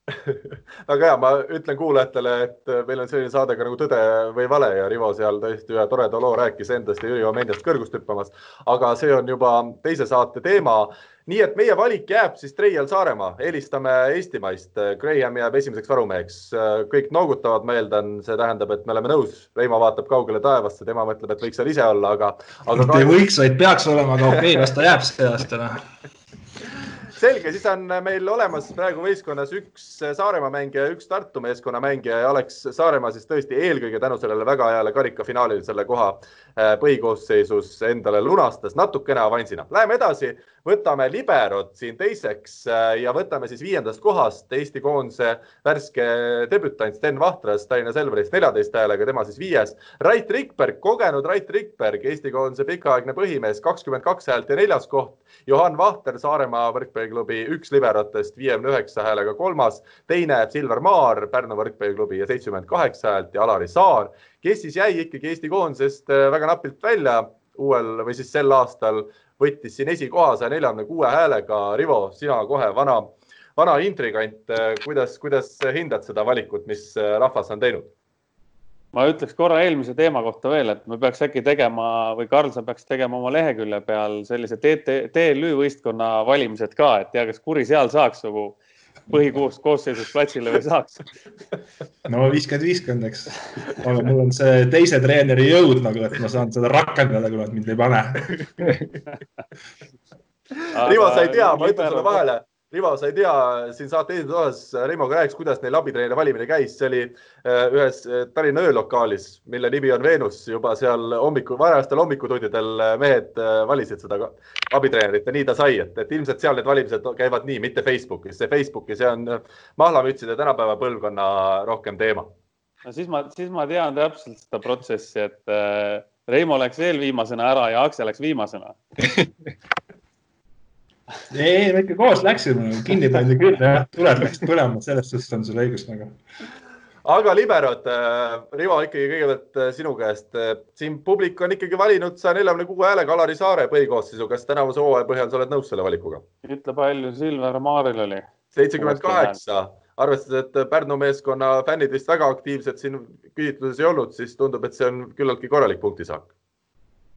väga hea, ma ütlen kuulajatele, et meil on selline saade ka nagu Tõde või vale ja Rivo seal tõesti ühe toreda loo rääkis endast ja Jüri Omendast kõrgust hüppamas. aga see on juba teise saate teema. nii et meie valik jääb siis Treial Saaremaa, eelistame Eestimaist. Graham jääb esimeseks varumeheks. kõik noogutavad, ma eeldan, see tähendab, et me oleme nõus. Reimo vaatab kaugele taevasse, tema mõtleb, et võiks seal ise olla, aga, aga. mitte ei võiks, vaid peaks olema, aga okei okay,, las ta jääb see aasta noh selge, siis on meil olemas praegu võistkonnas üks Saaremaa mängija ja üks Tartu meeskonna mängija ja Alex Saaremaa siis tõesti eelkõige tänu sellele väga heale karikafinaalile selle koha äh, põhikoosseisus endale lunastas natukene avansina. Läheme edasi, võtame liberod siin teiseks äh, ja võtame siis viiendast kohast Eesti koondise värske debütant Sten Vahtras Tallinna Selverist neljateist häälega, tema siis viies. Rait Rikberg, kogenud Rait Rikberg, Eesti koondise pikaaegne põhimees, kakskümmend kaks häält ja neljas koht. Johan Vahter, Saaremaa võrkpalli võrkpalliklubi üks liberatest viiekümne üheksa häälega kolmas, teine Silver Maar Pärnu võrkpalliklubi ja seitsekümmend kaheksa häält ja Alari Saar, kes siis jäi ikkagi Eesti koondisest äh, väga napilt välja uuel või siis sel aastal võttis siin esikoha saja neljakümne kuue häälega. Rivo, sina kohe vana, vana intrigant, äh, kuidas, kuidas hindad seda valikut, mis äh, rahvas on teinud? ma ütleks korra eelmise teema kohta veel, et me peaks äkki tegema või Karl, sa peaks tegema oma lehekülje peal sellise TLÜ võistkonna valimised ka, et tea, kas kuri seal saaks nagu põhikoos koosseisus platsile või saaks. no viiskümmend, viiskümmend, eks. aga mul on see teise treeneri jõud nagu, et ma saan seda rakendada, kui nad mind ei pane. Rivo, sa ei tea, ma ütlen sulle vahele Rivo, sa ei tea, siin saate esimeses osas Reimoga rääkis, kuidas neil abitreeneri valimine käis, see oli äh, ühes äh, Tallinna öölokaalis, mille nimi on Veenus, juba seal hommiku, varajastel hommikutundidel äh, mehed valisid seda abitreenerit ja nii ta sai, et, et ilmselt seal need valimised käivad nii, mitte Facebookis, see Facebooki, see on mahlamütside tänapäeva põlvkonna rohkem teema. no siis ma, siis ma tean täpselt seda protsessi, et Reimo läks veel viimasena ära ja Aksel läks viimasena ei, me ikka koos läksime, kinni pandi küll, jah, tuled läksid põlema, selles suhtes on sul õigus nagu. aga liberod, äh, Rivo, ikkagi kõigepealt äh, sinu käest. Äh, siin publik on ikkagi valinud saja neljakümne kuue häälega Alari Saare põhikoosseisu. kas tänavuse hooaja põhjal sa oled nõus selle valikuga? ütle, palju Silver Maaril oli? seitsekümmend kaheksa arvestades, et Pärnu meeskonna fännid vist väga aktiivsed siin küsitluses ei olnud, siis tundub, et see on küllaltki korralik punktisaak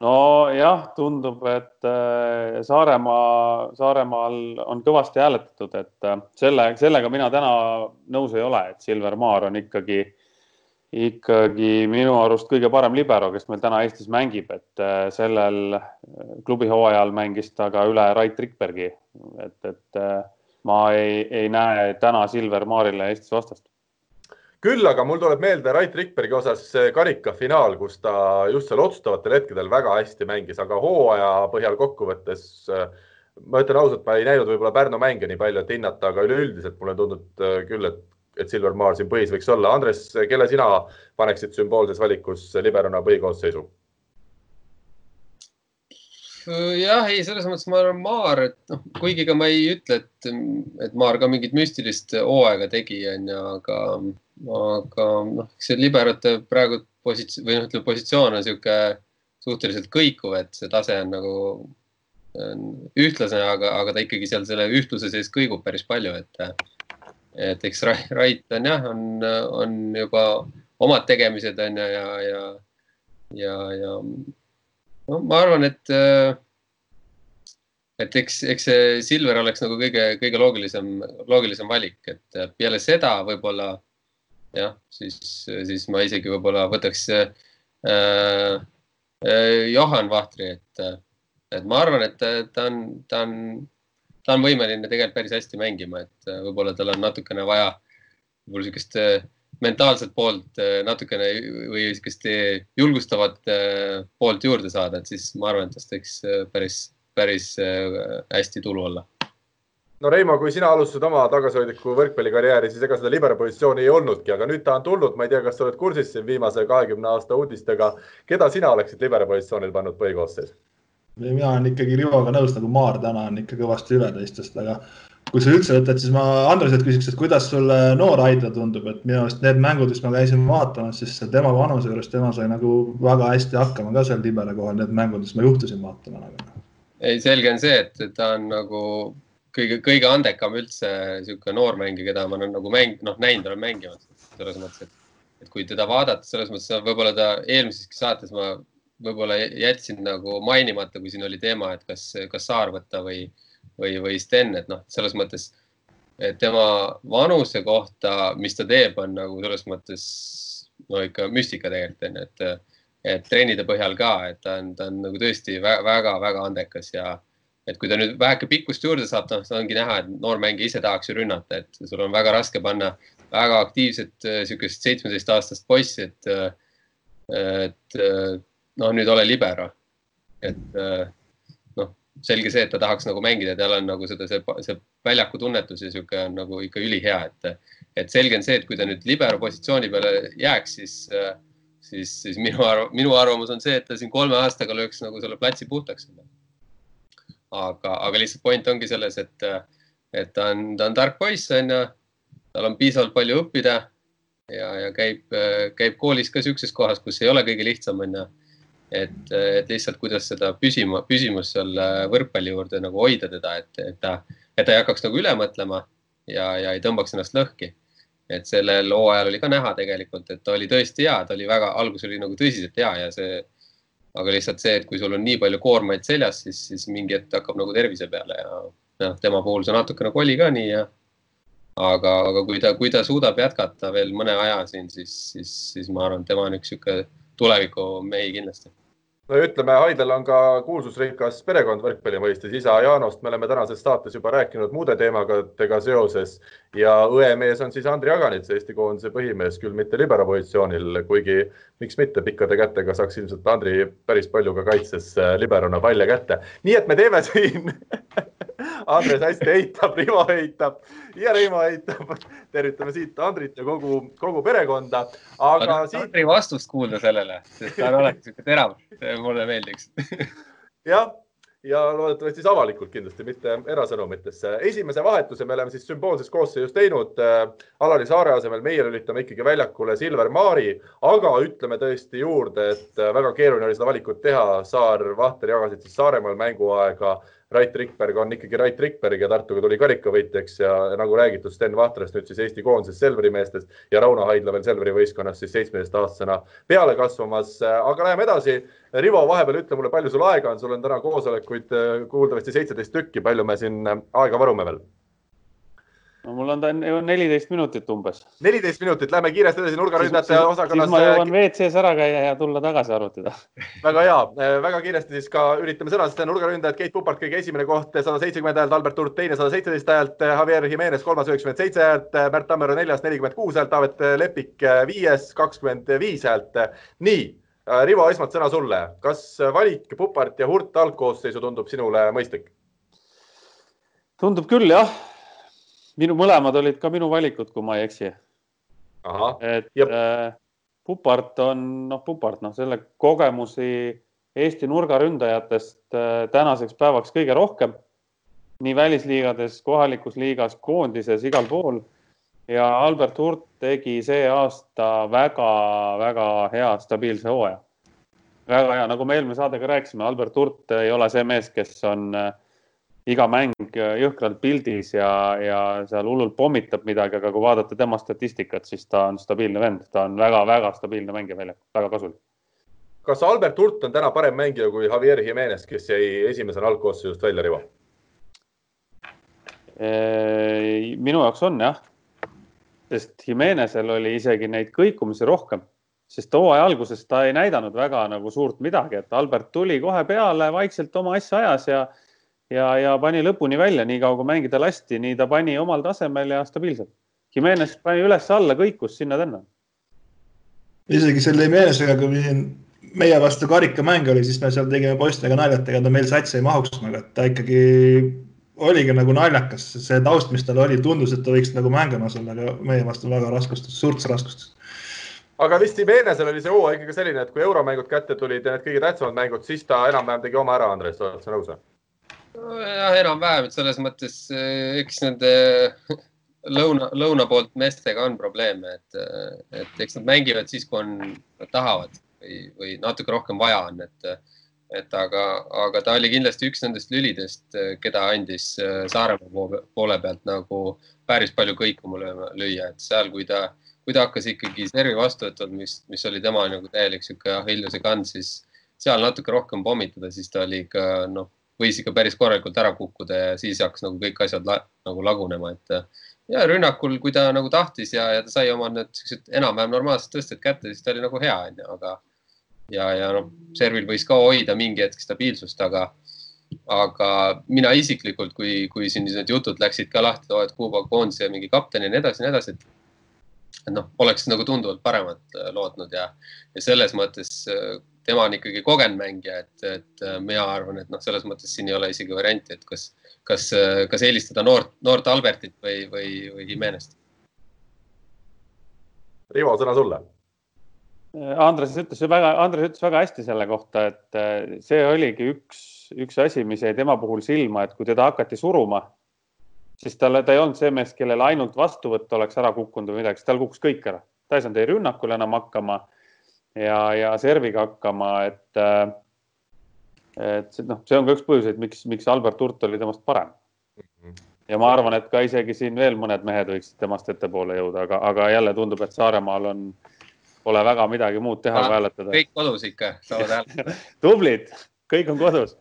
nojah, tundub, et äh, Saaremaa, Saaremaal on kõvasti hääletatud, et äh, selle, sellega mina täna nõus ei ole, et Silver Maar on ikkagi, ikkagi minu arust kõige parem libero, kes meil täna Eestis mängib, et äh, sellel klubi hooajal mängis ta ka üle Rait Rikbergi, et, et ma ei, ei näe täna Silver Maarile Eestis vastast küll aga mul tuleb meelde Rait Rikbergi osas see karikafinaal, kus ta just seal otsustavatel hetkedel väga hästi mängis, aga hooaja põhjal kokkuvõttes ma ütlen ausalt, ma ei näinud võib-olla Pärnu mänge nii palju, et hinnata, aga üleüldiselt mulle tundub äh, küll, et, et Silver Maar siin põhis võiks olla. Andres, kelle sina paneksid sümboolses valikus liberona põhikoosseisu? jah, ei, selles mõttes ma arvan, Maar, et noh, kuigi ka ma ei ütle, et, et Maar ka mingit müstilist hooaega tegi, onju, aga, aga noh, see liberate praegu positsioon või noh, ütleme positsioon on niisugune suhteliselt kõikuv, et see tase on nagu ühtlasena, aga, aga ta ikkagi seal selle ühtluse sees kõigub päris palju, et, et eks Rait on jah, on, on juba omad tegemised on ju ja, ja, ja, ja no ma arvan, et, et eks, eks see Silver oleks nagu kõige, kõige loogilisem, loogilisem valik, et peale seda võib-olla jah, siis, siis ma isegi võib-olla võtaks äh, äh, Johan Vahtri, et, et ma arvan, et ta on, ta on, ta on võimeline tegelikult päris hästi mängima, et võib-olla tal on natukene vaja võib-olla niisugust äh, mentaalset poolt äh, natukene või niisugust julgustavat poolt juurde saada, et siis ma arvan, et tast võiks päris, päris hästi tulu olla no Reimo, kui sina alustasid oma tagasihoidlikku võrkpallikarjääri, siis ega seda libero positsiooni ei olnudki, aga nüüd ta on tulnud, ma ei tea, kas sa oled kursis siin viimase kahekümne aasta uudistega. keda sina oleksid libero positsioonil pannud põhikoosseisu? mina olen ikkagi Rivoga nõus, nagu Maar täna on ikka kõvasti üle teistest, aga kui sa üldse võtad, siis ma Andreselt küsiks, et kuidas sulle noor Aidla tundub, et minu arust need mängud, mis ma käisin vaatamas, siis tema vanuse juures, tema sai nagu väga hästi hakkama ka seal libero kohal, need mängud, mis ma juhtusin vaatama nagu. ei, selge on see, et ta on nagu kõige, kõige andekam üldse niisugune noormängija, keda ma olen nagu mäng, noh, näinud olen mängimas selles mõttes, et, et kui teda vaadata, selles mõttes võib-olla ta eelmiseski saates ma võib-olla jätsin nagu mainimata, kui siin oli teema, et kas, kas Saar võtta või, või, või Sten, et noh, selles mõttes, et tema vanuse kohta, mis ta teeb, on nagu selles mõttes no ikka müstika tegelikult onju, et, et treenide põhjal ka, et ta on, ta on nagu tõesti väga-väga andekas ja et kui ta nüüd väheke pikkust juurde saab, noh, ongi näha, et noor mängija ise tahaks ju rünnata, et sul on väga raske panna väga aktiivset niisugust seitsmeteistaastast poissi, et, et noh, nüüd ole libero. et noh, selge see, et ta tahaks nagu mängida, tal on nagu seda, see, see väljaku tunnetus ja niisugune on nagu ikka ülihea, et, et selge on see, et kui ta nüüd libero positsiooni peale jääks, siis, siis, siis minu arv-, minu arvamus on see, et ta siin kolme aastaga lööks nagu selle platsi puhtaks aga, aga lihtsalt point ongi selles, et, et ta on, ta on tark poiss, on ju. tal on piisavalt palju õppida ja, ja käib, käib koolis ka sihukeses kohas, kus ei ole kõige lihtsam, on ju. et, et lihtsalt, kuidas seda püsima, püsimust seal võrkpalli juurde nagu hoida teda, et, et ta, et ta ei hakkaks nagu üle mõtlema ja, ja ei tõmbaks ennast lõhki. et sellel hooajal oli ka näha tegelikult, et ta oli tõesti hea, ta oli väga, algus oli nagu tõsiselt hea ja see aga lihtsalt see, et kui sul on nii palju koormaid seljas, siis, siis mingi hetk hakkab nagu tervise peale ja noh, tema puhul see natukene nagu oli ka nii ja aga, aga kui ta, kui ta suudab jätkata veel mõne aja siin, siis, siis, siis ma arvan, tema on üks niisugune tulevikumehi kindlasti no ütleme, Haidel on ka kuulsusrikas perekond võrkpalli mõistes, isa Jaanost me oleme tänases saates juba rääkinud muude teemadega seoses. Ja õemees on siis Andri Aganits, Eesti koondise põhimees, küll mitte libero positsioonil, kuigi miks mitte, pikkade kätega saaks ilmselt Andri päris palju ka kaitses liberona palle kätte. nii et me teeme siin Andres hästi eitab, Rivo eitab ja Reimo eitab. tervitame siit Andrit ja kogu, kogu perekonda. aga siit... Andri vastust kuulda sellele, sest ta on alati sihuke terav, mulle meeldiks jah ja loodetavasti siis avalikult kindlasti, mitte erasõnumitesse. esimese vahetuse me oleme siis sümboolses koosseisus teinud äh,. Alari Saare asemel meie lülitame ikkagi väljakule Silver Maari, aga ütleme tõesti juurde, et äh, väga keeruline oli seda valikut teha. Saar, Vahter jagasid siis Saaremaal mänguaega Rait Rikberg on ikkagi Rait Rikberg ja Tartuga tuli karikavõitjaks ja nagu räägitud, Sten Vahtrast nüüd siis Eesti koondises Selveri meestest ja Rauno Haidla veel Selveri võistkonnas siis seitsmeteistaastasena peale kasvamas. aga läheme edasi. Rivo, vahepeal ütle mulle, palju sul aega on, sul on täna koosolekuid kuuldavasti seitseteist tükki, palju me siin aega varume veel? No mul on ta neliteist minutit umbes. neliteist minutit, lähme kiiresti edasi nurgaründajate osakonnas. siis ma jõuan WC-s ära käia ja tulla tagasi arvutada. väga hea, väga kiiresti siis ka üritame sõnastada nurgaründajad. Keit Pupart kõige esimene koht, sada seitsekümmend häält, Albert Urt teine, sada seitseteist häält, Javier Jimenez kolmas, üheksakümmend seitse häält, Märt Tammeru neljas, nelikümmend kuus häält, Taavet Lepik viies, kakskümmend viis häält. nii, Rivo, esmalt sõna sulle. kas valik Pupart ja Hurt algkoosseisu tundub sinule mõistlik? tundub küll jah minu mõlemad olid ka minu valikud, kui ma ei eksi. et äh, Pupart on, noh, Pupart, noh, selle kogemusi Eesti nurgaründajatest äh, tänaseks päevaks kõige rohkem. nii välisliigades, kohalikus liigas, koondises, igal pool. ja Albert Hurt tegi see aasta väga-väga hea stabiilse hooaja. väga hea, nagu me eelmine saade ka rääkisime, Albert Hurt ei ole see mees, kes on äh, iga mäng jõhkralt pildis ja, ja seal hullult pommitab midagi, aga kui vaadata tema statistikat, siis ta on stabiilne vend, ta on väga-väga stabiilne mängija väljakul, väga kasulik. kas Albert Hurt on täna parem mängija kui Javier Jimenez, kes jäi esimesena algkoosseisust välja, Rivo? minu jaoks on jah, sest Jimenezil oli isegi neid kõikumisi rohkem, sest hooaja alguses ta ei näidanud väga nagu suurt midagi, et Albert tuli kohe peale, vaikselt oma asja ajas ja ja, ja pani lõpuni välja, niikaua kui mängida lasti, nii ta pani omal tasemel ja stabiilselt. Jimenez pani üles-alla, kõikus sinna-tänna. isegi selle Jimenezega, kui siin meie vastu karikamäng oli, siis me seal tegime poistega naljat, ega ta meil satsi ei mahuks nagu, et ta ikkagi oligi nagu naljakas, see taust, mis tal oli, tundus, et ta võiks nagu mängimas olla, aga meie vastu väga raskustes, suurtes raskustes aga vist Jimenezil oli see hooaeg ikkagi selline, et kui euromängud kätte tulid ja need kõige tähtsamad mängud, siis ta enam-vähem tegi oma ära, Andres, oled sa nõus või? Jah, enam-vähem, et selles mõttes eh, eks nende lõuna, lõuna poolt meestega on probleeme, et, et eks nad mängivad siis, kui on, nad tahavad või, või natuke rohkem vaja on, et, et aga, aga ta oli kindlasti üks nendest lülidest, keda andis eh, Saaremaa poole pealt nagu päris palju kõikuma lüüa, et seal, kui ta, kui ta hakkas ikkagi servi vastuvõtvad, mis, mis oli tema nagu täielik sihuke Achilleuse kand, siis seal natuke rohkem pommitada, siis ta oli ikka noh võis ikka päris korralikult ära kukkuda ja siis hakkas nagu kõik asjad la, nagu lagunema, et ja rünnakul, kui ta nagu tahtis ja, ja ta sai oma need siuksed enam-vähem normaalsed tõsted kätte, siis ta oli nagu hea, onju, aga ja, ja noh, servil võis ka hoida mingi hetk stabiilsust, aga aga mina isiklikult, kui, kui siin need jutud läksid ka lahti, et Kuuba koondise mingi kapten ja nii edasi, nii edasi, et et noh, oleks nagu tunduvalt paremat äh, lootnud ja, ja selles mõttes äh, tema on ikkagi kogenud mängija, et, et äh, mina arvan, et noh, selles mõttes siin ei ole isegi varianti, et kas, kas, äh, kas eelistada noort, noort Albertit või, või, või Jimenest. Rivo, sõna sulle. Andres ütles väga, Andres ütles väga hästi selle kohta, et äh, see oligi üks, üks asi, mis jäi tema puhul silma, et kui teda hakati suruma, siis talle, ta ei olnud see mees, kellel ainult vastuvõtt oleks ära kukkunud või midagi, siis tal kukkus kõik ära. ta ei saanud ei rünnakul enam hakkama ja, ja serviga hakkama, et, äh, et noh, see on ka üks põhjuseid, miks, miks Albert Hurt oli temast parem. ja ma arvan, et ka isegi siin veel mõned mehed võiksid temast ettepoole jõuda, aga, aga jälle tundub, et Saaremaal on, pole väga midagi muud teha kui hääletada. kõik kodus ikka saavad hääletada tublid, kõik on kodus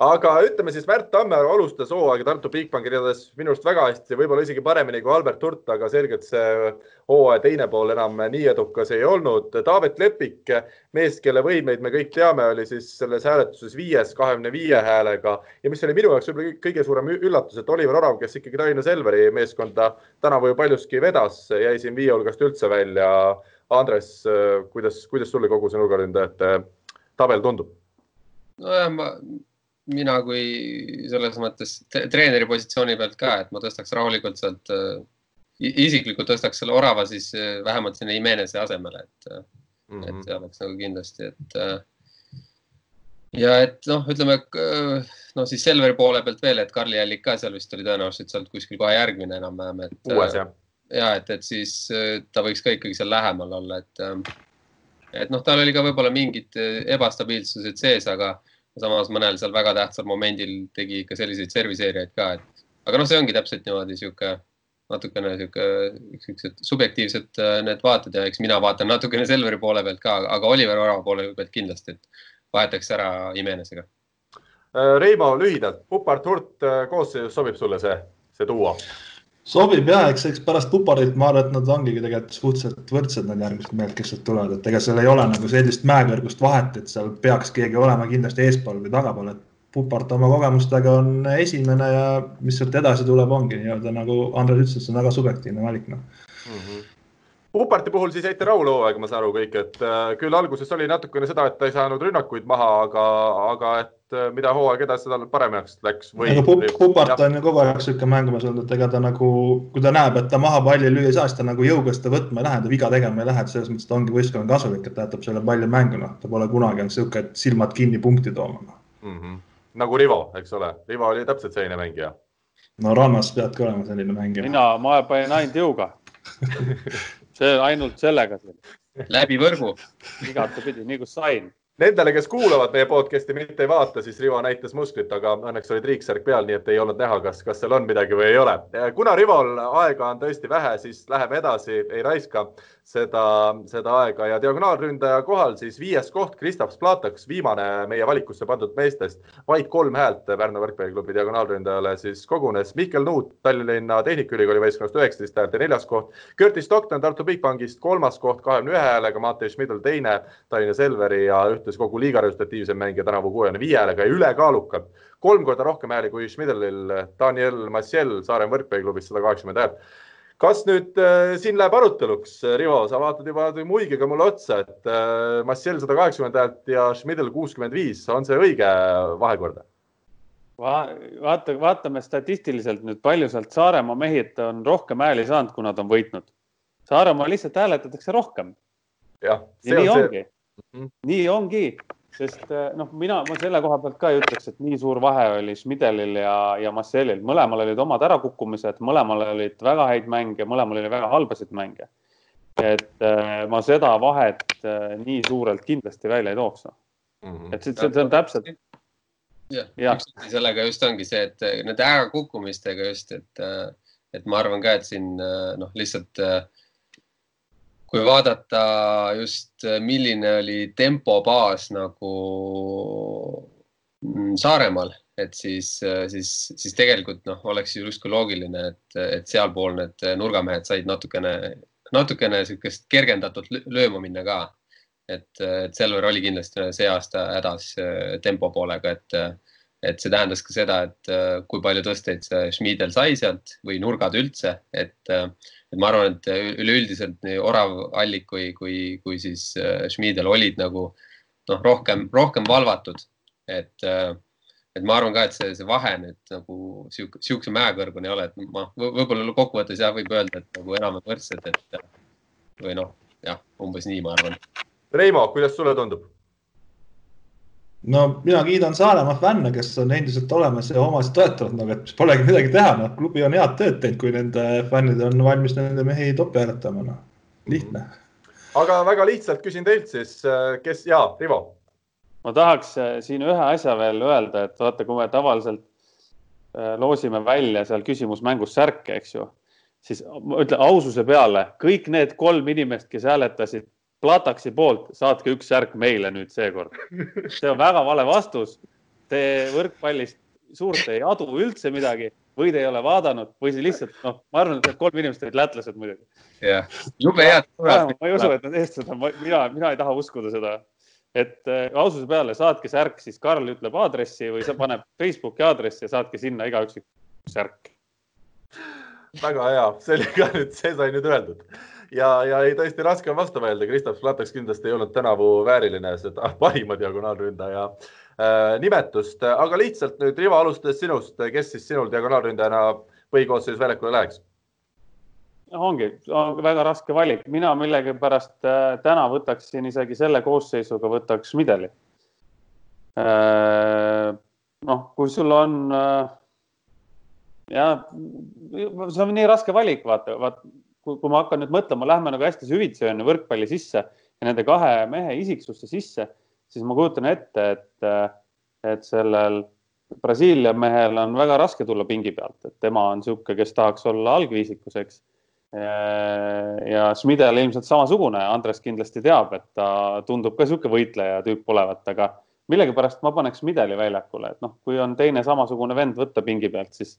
aga ütleme siis Märt Tammearu alustas hooaega Tartu Bigbanki ridades minu arust väga hästi, võib-olla isegi paremini kui Albert Hurt, aga selgelt see hooaja teine pool enam nii edukas ei olnud. Taavet Lepik, mees, kelle võimeid me kõik teame, oli siis selles hääletuses viies kahekümne viie häälega ja mis oli minu jaoks võib-olla kõige suurem üllatus, et Oliver Orav, kes ikkagi Tallinna Selveri meeskonda tänavu ju paljuski vedas, jäi siin viie hulgast üldse välja. Andres, kuidas, kuidas sulle kogu see nurgaründajate tabel tundub? nojah, ma mina kui selles mõttes treeneri positsiooni pealt ka, et ma tõstaks rahulikult sealt, äh, isiklikult tõstaks selle orava siis äh, vähemalt sinna Imenese asemele, et mm, -hmm. et see oleks nagu kindlasti, et. ja et noh, ütleme noh, siis Selveri poole pealt veel, et Karli Allik ka seal vist oli tõenäoliselt sealt kuskil kohe järgmine enam-vähem, et. uues jah. ja et, et siis ta võiks ka ikkagi seal lähemal olla, et et noh, tal oli ka võib-olla mingid ebastabiilsused sees, aga samas mõnel seal väga tähtsal momendil tegi ikka selliseid serviseerijaid ka, et aga noh, see ongi täpselt niimoodi sihuke natukene sihuke, siuksed subjektiivsed äh, need vaated ja eks mina vaatan natukene Selveri poole pealt ka, aga Oliver Orava poole pealt kindlasti, et vahetaks ära Imenesega. Äh, Reimo, lühidalt, Pupart Hurt äh, koosseisus sobib sulle see, see duo? Sobib ja eks, eks pärast Puparit ma arvan, et nad ongi tegelikult suhteliselt võrdsed, need järgmised mehed, kes sealt tulevad, et ega seal ei ole nagu sellist mäekõrgust vahet, et seal peaks keegi olema kindlasti eespool või tagapool, et Pupart oma kogemustega on esimene ja mis sealt edasi tuleb, ongi nii-öelda nagu Andres ütles, et see on väga subjektiivne valik noh. Mm -hmm.. Puparti puhul siis jäite rahule hooaega, ma saan aru kõik, et äh, küll alguses oli natukene seda, et ta ei saanud rünnakuid maha, aga, aga et äh, mida hooaeg edasi, seda paremaks läks või? aga Pupart on ju kogu aeg sihuke mängumees olnud, et ega ta nagu, kui ta näeb, et ta maha palli lüüa ei saa, siis ta nagu jõuga seda võtma ei lähe, ta viga tegema ei lähe, et selles mõttes ta ongi võistkonna kasulik, et ta jätab selle palli mängu, noh, ta pole kunagi olnud sihuke, et silmad kinni punkti tooma mm. -hmm. nagu Rivo, eks ole, Rivo oli täpselt selline mängija. no rannas peadki olema selline mängija. mina, ma panin ainult jõuga see ainult sellega. läbi võrgu. igatepidi, nii kui sain Nendele, kes kuulavad meie podcast'i, mitte ei vaata, siis Rivo näitas musklit, aga õnneks oli triiksärk peal, nii et ei olnud näha, kas, kas seal on midagi või ei ole. kuna Rivol aega on tõesti vähe, siis läheme edasi, ei raiska seda, seda aega ja diagonaalründaja kohal siis viies koht, Kristaps Plataks, viimane meie valikusse pandud meestest. vaid kolm häält Pärnu võrkpalliklubi diagonaalründajale siis kogunes. Mihkel Nuut Tallinna Tehnikaülikooli võistkonnast üheksateist häält ja neljas koht. Curtis Stockton Tartu Bigbankist kolmas koht kahekümne ühe häälega, Matei Schmidl teine, Tallinna Selveri ja ühtlasi kogu liiga resultatiivsem mängija tänavu kuuekümne viie häälega ja ülekaalukalt kolm korda rohkem hääli kui Schmidlil Daniel Massiel Saaremaa võrkpalliklubist sada kaheksakümmend häält kas nüüd äh, siin läheb aruteluks, Rivo, sa vaatad juba muigiga mulle otsa, et äh, Massiel sada kaheksakümmend häält ja Schmidl kuuskümmend viis, on see õige vahekord Va? vaata, vaatame statistiliselt nüüd, palju sealt Saaremaa mehed on rohkem hääli saanud, kui nad on võitnud. Saaremaa lihtsalt hääletatakse rohkem. ja, ja nii see... ongi mm, -hmm. nii ongi sest eh, noh, mina, ma selle koha pealt ka ei ütleks, et nii suur vahe oli Schmidelil ja, ja Marcelil, mõlemal olid omad ärakukkumised, mõlemal olid väga häid mänge, mõlemal oli väga halbasid mänge. et äh, ma seda vahet äh, nii suurelt kindlasti välja ei tooks. Mm -hmm. et see, see, see on täpselt. jah ja., sellega just ongi see, et nende ärakukkumistega just, et, et ma arvan ka, et siin noh, lihtsalt äh, kui vaadata just, milline oli tempobaas nagu mm, Saaremaal, et siis, siis, siis tegelikult noh, oleks ju justkui loogiline, et, et sealpool need nurgamehed said natukene, natukene niisugust kergendatud lööma minna ka. et, et Selver oli kindlasti see aasta hädas tempo poolega, et, et see tähendas ka seda, et kui palju tõsteid see Schmidel sai sealt või nurgad üldse, et et ma arvan, et üleüldiselt nii Orav, Allik kui, kui, kui siis äh, Schmidel olid nagu noh, rohkem, rohkem valvatud. et, äh, et ma arvan ka, et see, see vahe nüüd nagu sihuke, sihukese mäekõrguni ei ole, et ma võib-olla kokkuvõttes jah, võib öelda, et nagu enam-vähem võrdsed, et või noh, jah, umbes nii, ma arvan. Reimo, kuidas sulle tundub? No mina kiidan Saaremaa fänne, kes on endiselt olemas ja omasid toetavad, nagu et polegi midagi teha, noh, klubi on head tööd teinud, kui nende fännid on valmis nende mehi topi hääletama, noh, lihtne. aga väga lihtsalt küsin teilt siis, kes ja Rivo? ma tahaks äh, siin ühe asja veel öelda, et vaata, kui me tavaliselt äh, loosime välja seal küsimusmängus särke, eks ju, siis ma ütlen aususe peale, kõik need kolm inimest, kes hääletasid Plataksi poolt, saatke üks särk meile nüüd seekord. see on väga vale vastus. Te võrkpallist suurt ei adu üldse midagi või te ei ole vaadanud või see lihtsalt, noh, ma arvan, et need kolm inimest olid lätlased muidugi. jah, jube head. ma ei usu, et nad eestlased on, mina, mina ei taha uskuda seda. et äh, aususe peale saatke särk, siis Karl ütleb aadressi või sa paneb Facebooki aadressi ja saatke sinna igaüks üks särk. väga hea, see oli ka nüüd, see sai nüüd öeldud ja, ja ei, tõesti raske on vastu vaielda. Kristaps Plataks kindlasti ei olnud tänavu vääriline seda parima diagonaalründaja äh, nimetust, aga lihtsalt nüüd Rivo, alustades sinust, kes siis sinul diagonaalründajana põhikoosseisus väljakule läheks? ongi on väga raske valik, mina millegipärast äh, täna võtaksin isegi selle koosseisuga, võtaks Mideli äh,. noh, kui sul on äh, ja see on nii raske valik, vaata, vaata kui, kui ma hakkan nüüd mõtlema, lähme nagu hästi süvitsi on ju võrkpalli sisse ja nende kahe mehe isiksusse sisse, siis ma kujutan ette, et, et sellel Brasiilia mehel on väga raske tulla pingi pealt, et tema on niisugune, kes tahaks olla algviisikus, eks. ja Schmidel ilmselt samasugune, Andres kindlasti teab, et ta tundub ka niisugune võitleja tüüp olevat, aga millegipärast ma paneks Schmideli väljakule, et noh, kui on teine samasugune vend võtta pingi pealt, siis,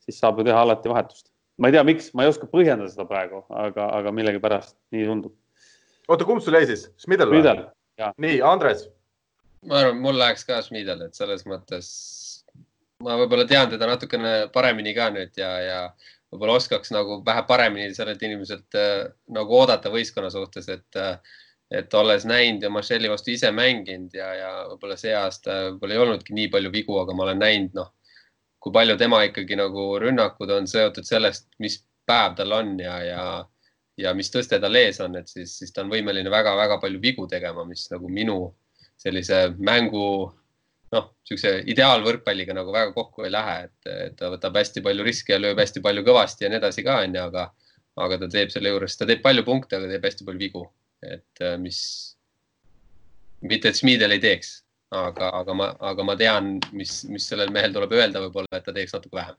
siis saab ju teha alati vahetust ma ei tea, miks, ma ei oska põhjendada seda praegu, aga, aga millegipärast nii tundub. oota, kumb sul jäi siis, Schmidl või? nii, Andres. ma arvan, mul läheks ka Schmidl, et selles mõttes ma võib-olla tean teda natukene paremini ka nüüd ja, ja võib-olla oskaks nagu vähe paremini sellelt inimeselt äh, nagu oodata võistkonna suhtes, et äh, et olles näinud ja Marcelli vastu ise mänginud ja, ja võib-olla see aasta võib-olla ei olnudki nii palju vigu, aga ma olen näinud, noh, kui palju tema ikkagi nagu rünnakud on seotud sellest, mis päev tal on ja, ja, ja mis tõste tal ees on, et siis, siis ta on võimeline väga-väga palju vigu tegema, mis nagu minu sellise mängu noh, niisuguse ideaalvõrkpalliga nagu väga kokku ei lähe, et, ta võtab hästi palju riske ja lööb hästi palju kõvasti ja nii edasi ka onju, aga, aga ta teeb selle juures, ta teeb palju punkte, aga teeb hästi palju vigu. Et äh, mis, mitte et Schmidel ei teeks, aga, aga ma, aga ma tean, mis, mis sellel mehel tuleb öelda, võib-olla, et ta teeks natuke vähem.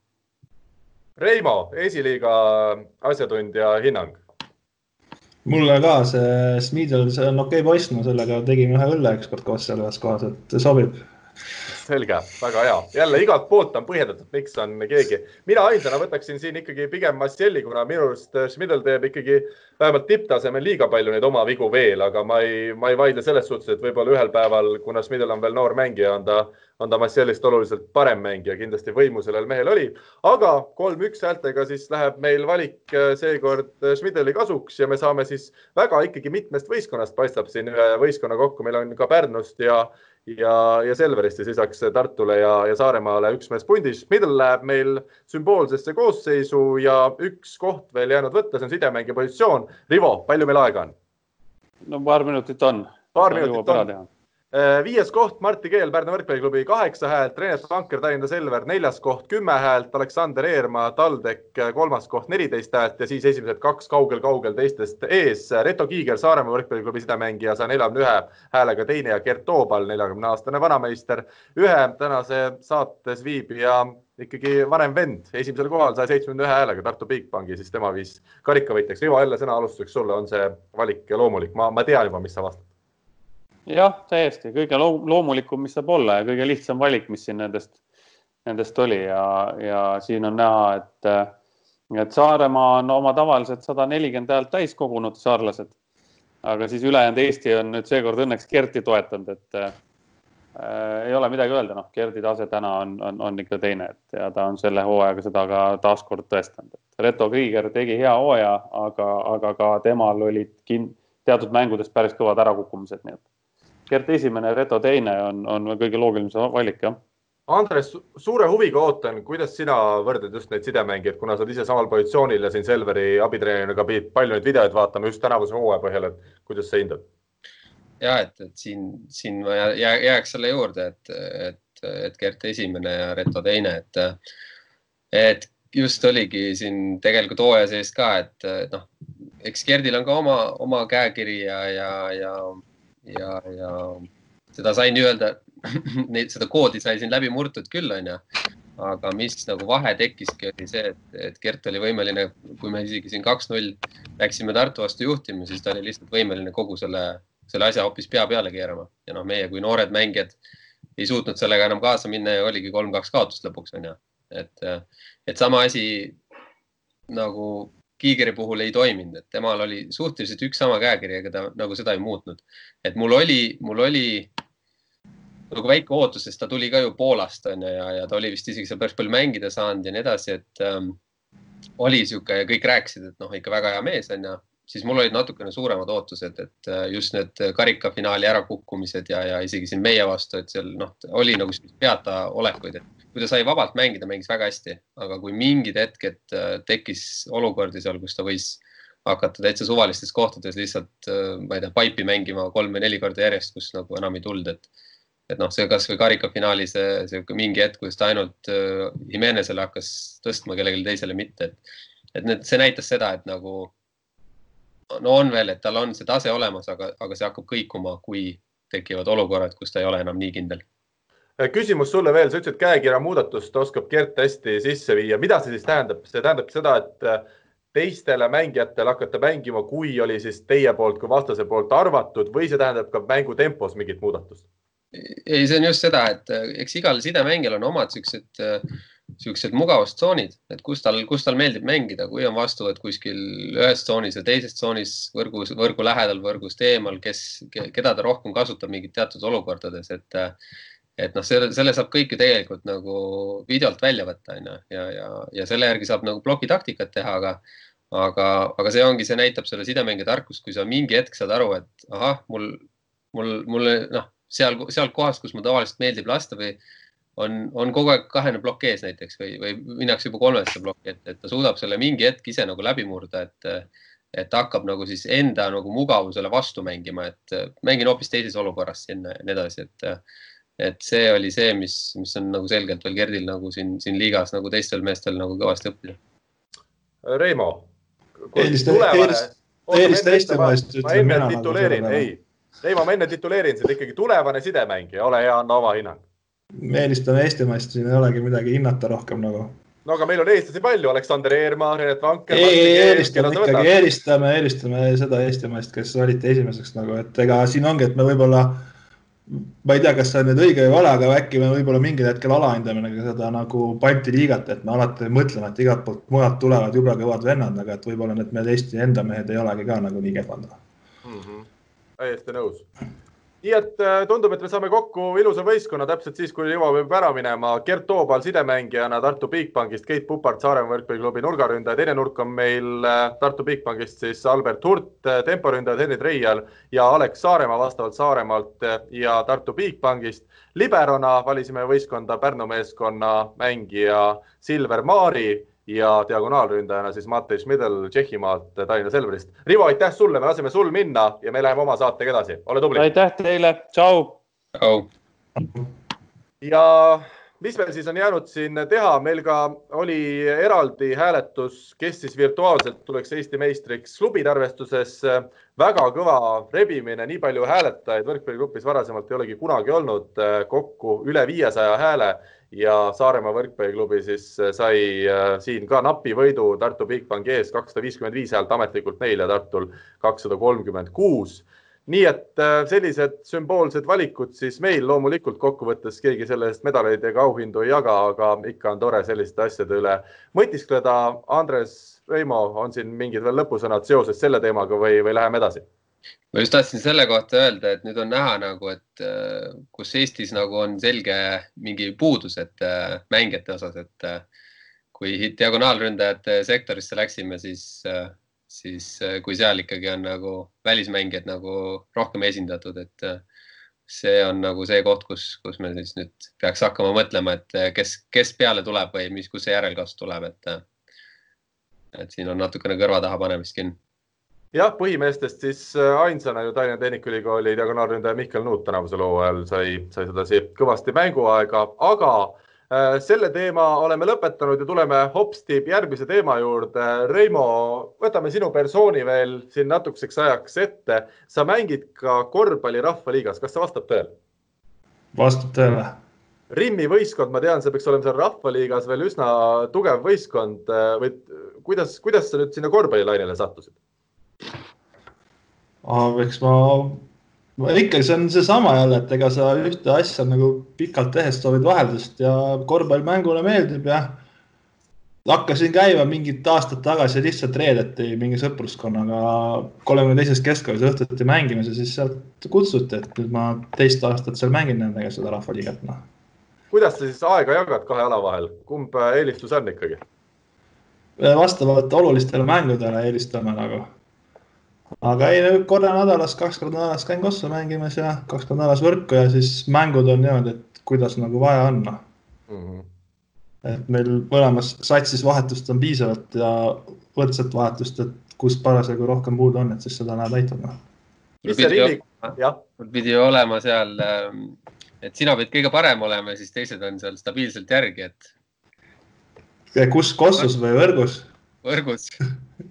Reimo, esiliiga asjatundja hinnang. mulle ka see Schmidel, see on okei okay poiss, no sellega tegime ühe õlle ükskord koos seal ühes kohas, et sobib selge, väga hea. jälle igalt poolt on põhjendatud, miks on keegi. mina ainsana võtaksin siin ikkagi pigem Masselli, kuna minu arust Schmidl teeb ikkagi vähemalt tipptasemel liiga palju neid oma vigu veel, aga ma ei, ma ei vaidle selles suhtes, et võib-olla ühel päeval, kuna Schmidl on veel noor mängija, on ta, on ta Massellist oluliselt parem mängija, kindlasti võimu sellel mehel oli. aga kolm-üks häältega siis läheb meil valik äh, seekord Schmidli kasuks ja me saame siis väga ikkagi mitmest võistkonnast paistab siin ühe võistkonna kokku, meil on ka Pärnust ja ja, ja Selverist ja lisaks Tartule ja, ja Saaremaale üks mees pundis. Middle läheb meil sümboolsesse koosseisu ja üks koht veel jäänud võtta, see on sidemängija positsioon. Rivo, palju meil aega on? no paar minutit on. paar minutit on viies koht Martti Keel, Pärnu võrkpalliklubi kaheksa häält, Renet Vanker, Tallinna Selver neljas koht kümme häält, Aleksander Eermaa, TalTech kolmas koht neliteist häält ja siis esimesed kaks kaugel-kaugel teistest ees. Reto Kiiger, Saaremaa võrkpalliklubi sidemängija, saja neljakümne ühe häälega teine ja Gert Toobal, neljakümne aastane vanameister, ühe tänase saates viibija ikkagi vanem vend, esimesel kohal saja seitsmekümne ühe häälega Tartu Bigbanki, siis tema viis karikavõitjaks. Rivo, jälle sõna alustuseks sulle, on see valik loomulik? ma, ma tean juba, mis sa vastad jah, täiesti. Kõige loomulikum, mis saab olla ja kõige lihtsam valik, mis siin nendest, nendest oli. Ja, ja siin on näha, et, et Saaremaa on oma tavaliselt sada nelikümmend häält täis kogunud, saarlased. aga siis ülejäänud Eesti on nüüd seekord õnneks Kerti toetanud, et äh, ei ole midagi öelda, noh, Gerdi tase täna on, on, on ikka teine, et ja ta on selle hooajaga seda ka taaskord tõestanud, et Reto Kriiger tegi hea hooaja, aga, aga ka temal olid kin-, teatud mängudes päris kõvad ärakukkumised, nii et Gert esimene, Reto teine on, on kõige loogilisem valik, jah. Andres, suure huviga ootan, kuidas sina võrdled just neid sidemängijaid, kuna sa oled ise samal positsioonil ja siin Selveri abitreenerina ka pidid palju neid videoid vaatama just tänavuse hooaja põhjal, et kuidas sa hindad? ja et, et siin, siin ma jää, jääks selle juurde, et, et, et Gert esimene ja Reto teine, et, et just oligi siin tegelikult hooaja sees ka, et noh, eks Gerdil on ka oma, oma käekiri ja, ja, ja ja, ja seda sai nii-öelda, seda koodi sai siin läbi murtud küll, onju. aga mis nagu vahe tekkiski, oli see, et, et Gert oli võimeline, kui me isegi siin kaks-null läksime Tartu vastu juhtima, siis ta oli lihtsalt võimeline kogu selle, selle asja hoopis pea peale keerama ja noh, meie kui noored mängijad ei suutnud sellega enam kaasa minna ja oligi kolm-kaks kaotust lõpuks onju. et, et sama asi nagu Kiigeri puhul ei toiminud, et temal oli suhteliselt üks sama käekiri, ega ta nagu seda ei muutnud. et mul oli, mul oli nagu väike ootus, sest ta tuli ka ju Poolast onju ja, ja ta oli vist isegi seal päris palju mängida saanud ja nii edasi, et ähm, oli sihuke ja kõik rääkisid, et noh, ikka väga hea mees onju, siis mul olid natukene suuremad ootused, et äh, just need karikafinaali ärakukkumised ja, ja isegi siin meie vastu, et seal noh, oli nagu peata olekuid, et kui ta sai vabalt mängida, mängis väga hästi, aga kui mingid hetked äh, tekkis olukordi seal, kus ta võis hakata täitsa suvalistes kohtades lihtsalt, äh, ma ei tea, paipi mängima kolm või neli korda järjest, kus nagu enam ei tulnud, et et noh, see kasvõi karikafinaali see, see mingi hetk, kus ta ainult Jimenezele hakkas tõstma, kellelegi teisele mitte, et et need, see näitas seda, et nagu no on veel, et tal on see tase olemas, aga, aga see hakkab kõikuma, kui tekivad olukorrad, kus ta ei ole enam nii kindel Äh, küsimus sulle veel, sa ütlesid, käekirja muudatust oskab Gert hästi sisse viia, mida see siis tähendab? see tähendab seda, et äh, teistele mängijatele hakata mängima, kui oli siis teie poolt kui vastase poolt arvatud või see tähendab ka mängu tempos mingit muudatust? Ei, see on just seda, et äh, eks igal sidemängijal on omad siuksed, siuksed mugavustsoonid, et kus tal, kus tal meeldib mängida, kui on vastuvõtt kuskil ühes tsoonis ja teises tsoonis võrgus, võrgu lähedal, võrgust eemal, kes, keda ta rohkem kasutab mingit teatud olukordades, et et noh, selle, selle saab kõike tegelikult nagu videolt välja võtta, onju, ja, ja, ja selle järgi saab nagu plokitaktikat teha, aga aga, aga see ongi, see näitab selle sidemängija tarkust, kui sa mingi hetk saad aru, et ahah, mul, mul, mulle noh, seal, seal kohas, kus mul tavaliselt meeldib lasta või on, on kogu aeg kahene plokk ees näiteks või, või minnakse juba kolmesse plokki, et, et ta suudab selle mingi hetk ise nagu läbi murda, et, et ta hakkab nagu siis enda nagu mugavusele vastu mängima, et mängin hoopis teises olukorras sinna ja nii edasi, et, et see oli see, mis, mis on nagu selgelt veel Gerdil nagu siin, siin liigas nagu teistel meestel nagu kõvasti õppida. Reimo. eelista, eelista, eelista Eesti meest. ma enne tituleerin, ei. Reimo, ma enne tituleerin sind ikkagi tulevane sidemängija, ole hea, anna oma hinnang me eelistame Eestimaist, siin ei olegi midagi hinnata rohkem nagu. no aga meil on eestlasi palju, Aleksander Eermaa, Renet Vanker. ei, ei eelistame ikkagi, eelistame, eelistame seda Eestimaist, kes valiti esimeseks nagu, et ega siin ongi, et me võib-olla, ma ei tea, kas see on nüüd õige või vale, aga äkki me võib-olla mingil hetkel alahindame nagu seda nagu Balti liigat, et me alati mõtleme, et igalt poolt mujalt tulevad jube kõvad vennad, aga et võib-olla need meil Eesti enda mehed ei olegi ka nagu nii kehvad mm. -hmm. Täiesti nõus nii et äh, tundub, et me saame kokku ilusa võistkonna täpselt siis, kui Ivo peab ära minema. Gert Toobal sidemängijana Tartu Bigbankist, Keit Pupart Saaremaa võrkpalliklubi nurgaründaja, teine nurk on meil äh, Tartu Bigbankist siis Albert Hurt, äh, temporündajad Henri Treial ja Alex Saaremaa vastavalt Saaremaalt ja Tartu Bigbankist. liberona valisime võistkonda Pärnu meeskonna mängija Silver Maari ja diagonaalründajana siis Matej Schmidl Tšehhimaalt Tallinna Selverist. Rivo, aitäh sulle, me laseme sul minna ja me läheme oma saatega edasi, ole tubli. aitäh teile, tšau. tšau. ja mis meil siis on jäänud siin teha, meil ka oli eraldi hääletus, kes siis virtuaalselt tuleks Eesti meistriks klubide arvestuses. väga kõva rebimine, nii palju hääletajaid võrkpalligrupis varasemalt ei olegi kunagi olnud, kokku üle viiesaja hääle ja Saaremaa võrkpalliklubi siis äh, sai äh, siin ka napi võidu Tartu Bigbanki ees, kakssada viiskümmend viis häält ametlikult neil ja Tartul kakssada kolmkümmend kuus. nii et äh, sellised sümboolsed valikud siis meil loomulikult kokkuvõttes keegi selle eest medaleid ega auhindu ei jaga, aga ikka on tore selliste asjade üle mõtiskleda. Andres, Reimo, on siin mingid veel lõpusõnad seoses selle teemaga või, või läheme edasi? Ma just tahtsin selle kohta öelda, et nüüd on näha nagu, et äh, kus Eestis nagu on selge mingi puudus, et äh, mängijate osas, et äh, kui diagonaalründajate sektorisse läksime, siis, siis kui seal ikkagi on nagu välismängijad nagu rohkem esindatud, et see on nagu see koht, kus, kus me siis nüüd peaks hakkama mõtlema, et kes, kes peale tuleb või mis, kus see järelkasv tuleb, et, et siin on natukene kõrva taha panemist kinni jah, põhimeestest siis äh, ainsana ju Tallinna Tehnikaülikooli diagonaalründaja Mihkel Nuut tänavusel hooajal sai, sai sedasi kõvasti mänguaega, aga äh, selle teema oleme lõpetanud ja tuleme hopsti järgmise teema juurde. Reimo, võtame sinu persooni veel siin natukeseks ajaks ette. sa mängid ka korvpalli rahvaliigas, kas see vastab tõele? vastab tõele. Rimmi võistkond, ma tean, see peaks olema seal rahvaliigas veel üsna tugev võistkond äh, või kuidas, kuidas sa nüüd sinna korvpallilainele sattusid? Eks ma, ma ikkagi, see on seesama jälle, et ega sa ühte asja nagu pikalt tehes soovid vaheldust ja korvpall mängule meeldib ja hakkasin käima mingid aastad tagasi lihtsalt reedeti mingi sõpruskonnaga kolmekümne teises keskkoolis õhtuti mängimas ja siis sealt kutsuti, et nüüd ma teist aastat seal mängin nendega seda rahvaliigat, noh. kuidas sa siis aega jagad kahe ala vahel, kumb eelistus on ikkagi? vastavalt olulistele mängudele eelistame nagu aga ei, korra nädalas, kaks korda nädalas käin Kossa mängimas ja kaks korda nädalas võrku ja siis mängud on niimoodi, et kuidas nagu vaja on mm. -hmm. et meil mõlemas satsis vahetust on piisavalt ja võrdset vahetust, et kus parasjagu rohkem puudu on, et siis seda läheb aitama. mul pidi olema seal, ähm, et sina pead kõige parem olema ja siis teised on seal stabiilselt järgi, et. kus, Kossus või võrgus? võrgus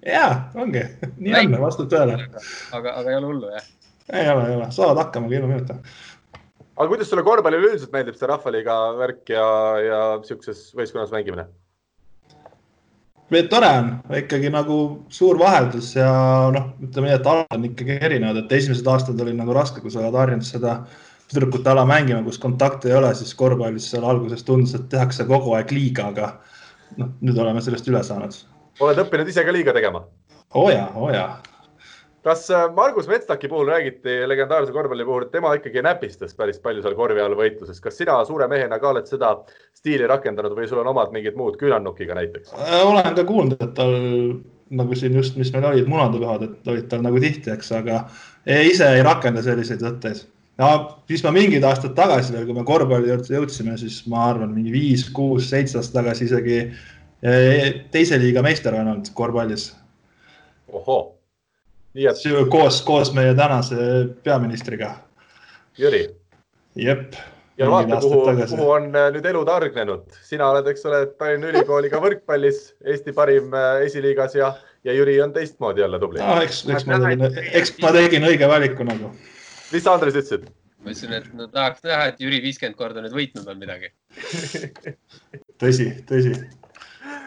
ja ongi, nii on, vastab tõele. aga, aga ei ole hullu, jah? ei ole, ei ole, saavad hakkama ka ilma minuta. aga kuidas sulle korvpalli üleüldiselt meeldib see Rahvaliiga värk ja, ja sihukeses võistkonnas mängimine? tore on, ikkagi nagu suur vaheldus ja noh, ütleme nii, et alad on ikkagi erinevad, et esimesed aastad olid nagu raske, kui sa oled harjunud seda tüdrukute ala mängima, kus kontakte ei ole, siis korvpallis seal alguses tundus, et tehakse kogu aeg liiga, aga noh, nüüd oleme sellest üle saanud oled õppinud ise ka liiga tegema? oo oh jaa, oo oh jaa. kas äh, Margus Metstaki puhul räägiti legendaarse korvpalli puhul, et tema ikkagi näpistas päris palju seal korvi all võitluses. kas sina suure mehena ka oled seda stiili rakendanud või sul on omad mingid muud küünannukiga näiteks? Äh, olen ka kuulnud, et tal nagu siin just, mis meil olid munadepühad, et olid tal nagu tihti, eks, aga ise ei rakenda selliseid võtteid. ja siis ma mingid aastad tagasi veel, kui me korvpalli juurde jõudsime, siis ma arvan, mingi viis, kuus, seitse aastat tagasi isegi eh, teise liiga meister olen olnud korvpallis. ohoo nii et. koos, koos meie tänase peaministriga. Jüri. jep. ja vaata, kuhu, kuhu on äh, nüüd elu targnenud. sina oled, eks ole, Tallinna Ülikooliga võrkpallis Eesti parim äh, esiliigas ja, ja Jüri on teistmoodi jälle tubli. no eks, eks ma tegin, eks ma tegin õige valiku nagu. mis sa, Andres, ütlesid? ma ütlesin, et no tahaks näha, et Jüri viiskümmend korda nüüd võitnud on midagi tõsi, tõsi.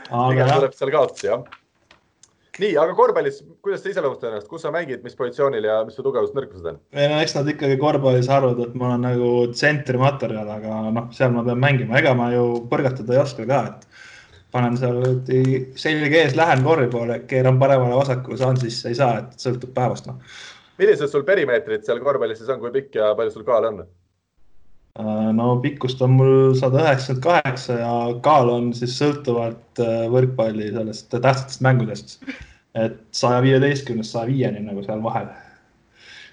Pigem tuleb seal kaotusi, jah nii, aga korvpallis, kuidas sa iseloomustad ennast, kus sa mängid, mis positsioonil ja mis su tugevused-nõrkused on? ei no eks nad ikkagi korvpallis arvavad, et ma olen nagu tsentri materjal, aga noh, seal ma pean mängima, ega ma ju põrgatada ei oska ka, et panen seal selge ees, lähen korvi poole, keeran paremale-vasakule, saan sisse, ei saa, et sõltub päevast noh. millised sul perimeetrid seal korvpallis siis on, kui pikk ja palju sul kaal on? Äh, no pikkust on mul sada üheksakümmend kaheksa ja kaal on siis sõltuvalt äh, võrkpalli sellest tähtsatest mängudest. et saja viieteistkümnest saja viieni nagu seal vahel.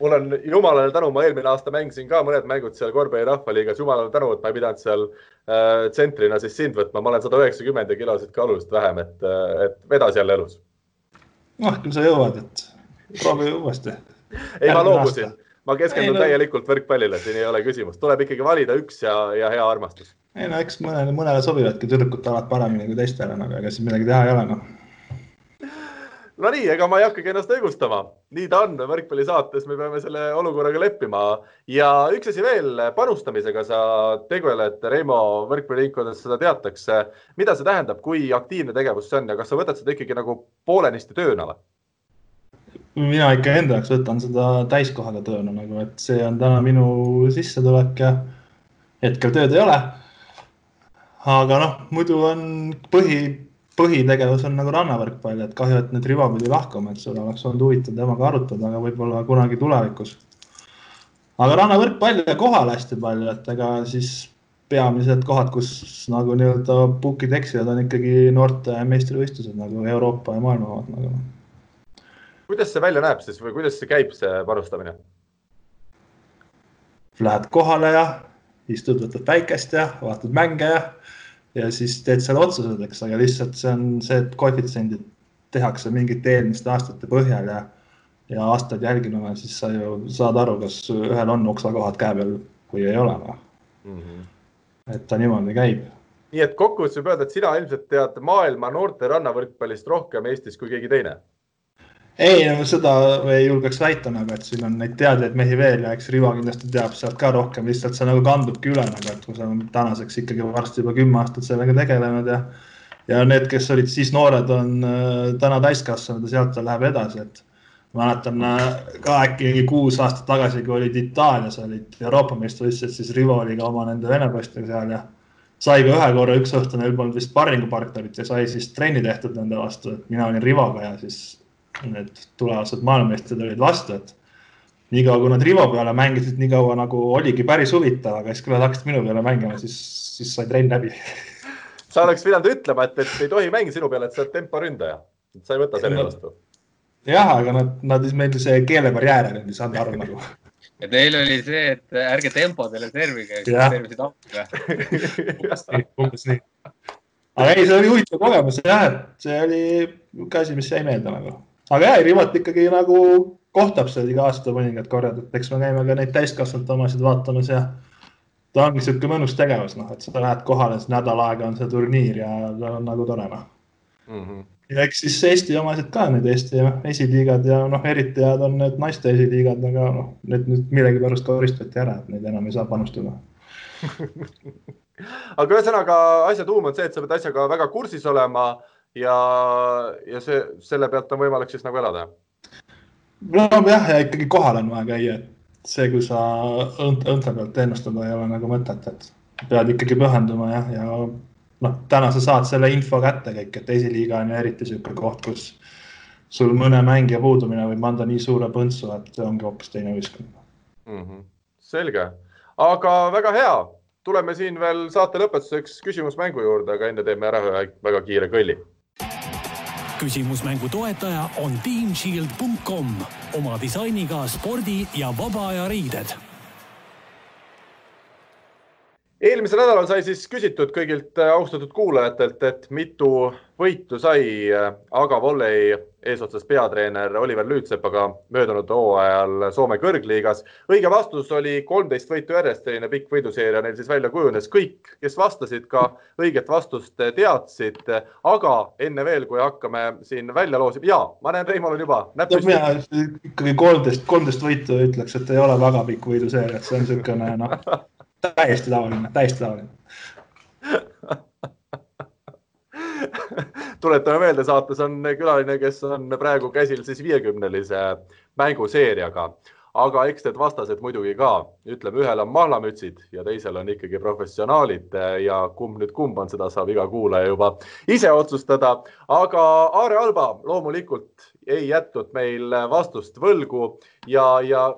mul on jumalale tänu, ma eelmine aasta mängisin ka mõned mängud seal korvpalli rahvaliigas, jumalale tänu, et ma ei pidanud seal äh, tsentrina siis sind võtma, ma olen sada üheksakümmend ja kilosid ka oluliselt vähem, et, et vedas jälle elus. noh, küll sa jõuad, et proovi uuesti. ei, ma loobusin ma keskendun ei, no... täielikult võrkpallile, siin ei ole küsimust, tuleb ikkagi valida üks ja, ja hea armastus. ei no eks mõnele, mõnele sobivadki tüdrukud alati paremini kui teistele, aga ega siis midagi teha ei ole noh. Nonii, ega ma ei hakkagi ennast õigustama, nii ta on võrkpallisaates, me peame selle olukorraga leppima ja üks asi veel, panustamisega sa tegeled, Reimo, võrkpalliringkondades seda teatakse. mida see tähendab, kui aktiivne tegevus see on ja kas sa võtad seda ikkagi nagu poolenisti tööna või? Mina ikka enda jaoks võtan seda täiskohaga tööna nagu, et see on täna minu sissetulek ja hetkel tööd ei ole. aga noh, muidu on põhi, põhitegevus on nagu rannavõrkpall, et kahju, et nüüd Rivo pidi lahkuma, et seda oleks olnud huvitav temaga arutada, aga võib-olla kunagi tulevikus. aga rannavõrkpall ja kohal hästi palju, et ega siis peamised kohad, kus nagu nii-öelda book'id eksivad, on ikkagi noorte meistrivõistlused nagu Euroopa ja maailma omad nagu kuidas see välja näeb siis või kuidas see käib, see panustamine? Lähed kohale ja istud, võtad päikest ja vaatad mänge ja, ja siis teed seal otsused, eks, aga lihtsalt see on see, et koefitsiendid tehakse mingite eelmiste aastate põhjal ja, ja aastaid jälginuna, siis sa ju saad aru, kas ühel on oksakohad käe peal või ei ole no.. Mm -hmm. et ta niimoodi käib nii et kokkuvõttes võib öelda, et sina ilmselt tead maailma noorte rannavõrkpallist rohkem Eestis kui keegi teine ei, no seda ei julgeks väita nagu, et siin on neid teadjaid mehi veel ja eks Rivo kindlasti teab sealt ka rohkem, lihtsalt see nagu kandubki üle nagu, et kui sa tänaseks ikkagi varsti juba kümme aastat sellega tegelenud ja ja need, kes olid siis noored, on äh, täna täiskasvanud ja sealt ta läheb edasi, et mäletan äh, ka äkki kuus aastat tagasi, kui olid Itaalias olid Euroopa meistrivõistlused, siis Rivo oli ka oma nende vene poistega seal ja sai ka ühe korra üks õhtu, neil polnud vist sparringupartnerit ja sai siis trenni tehtud nende vastu, et mina olin Rivoga ja siis need tulevased maailmameistrid olid vastu, et niikaua kui nad Rivo peale mängisid, nii kaua nagu oligi päris huvitav, aga siis, kui nad hakkasid minu peale mängima, siis, siis sai trenn läbi. sa oleks pidanud ütlema, et, et ei tohi mängida sinu peale, et sa oled temporündaja, et sa ei võta selle vastu. jah, aga nad, nad, meil see keelebarjäär on, ei saanud aru nagu et neil oli see, et ärge tempodele servige, servisid appi. umbes nii. aga ei, see oli huvitav kogemus jah, et see oli niisugune asi, mis jäi meelde nagu aga jah, Rivat ikkagi nagu kohtab seal iga aasta mõningad korrad, et eks me käime ka neid täiskasvanute omasid vaatamas ja ta ongi sihuke mõnus tegevus, noh, et sa lähed kohale, siis nädal aega on see turniir ja ta on nagu tore, noh. Mm -hmm. ja eks siis Eesti omased ka need Eesti esiliigad ja noh, eriti head on need naiste esiliigad, aga noh, need nüüd millegipärast koristati ära, et neid enam ei saa panustada. Aga ühesõnaga asja tuum on see, et sa pead asjaga väga kursis olema ja, ja see, selle pealt on võimalik siis nagu elada? nojah, ja ikkagi kohal on vaja käia, et see, kui sa õnt, õnte pealt ennustada ei ole nagu mõtet, et pead ikkagi pühenduma jah, ja noh, täna sa saad selle info kätte kõik, et esiliiga on ju eriti niisugune koht, kus sul mõne mängija puudumine võib anda nii suure põntsu, et ongi hoopis teine võistkond mm. -hmm. selge, aga väga hea, tuleme siin veel saate lõpetuseks küsimusmängu juurde, aga enne teeme ära ühe väga kiire kõlli küsimusmängu toetaja on teamshield.com oma disainiga spordi ja vaba aja riided eelmisel nädalal sai siis küsitud kõigilt äh, austatud kuulajatelt, et mitu võitu sai äh, Aga Volley eesotsas peatreener Oliver Lüütsepaga möödunud hooajal Soome kõrgliigas. õige vastus oli kolmteist võitu järjest, selline pikk võiduseeria neil siis välja kujunes. kõik, kes vastasid, ka õiget vastust teadsid. aga enne veel, kui hakkame siin välja loosima, ja ma näen, Reimol on juba näpp püsti. mina ikkagi kolmteist, kolmteist võitu ütleks, et ei ole väga pikk võiduseeria, et see on niisugune noh täiesti tavaline, täiesti tavaline tuletame meelde, saates on külaline, kes on praegu käsil siis viiekümnelise mänguseeriaga, aga eks need vastased muidugi ka, ütleme, ühel on mahlamütsid ja teisel on ikkagi professionaalid. Ja kumb nüüd kumb on, seda saab iga kuulaja juba ise otsustada. aga Aare Alba loomulikult ei jätnud meil vastust võlgu. Ja, ja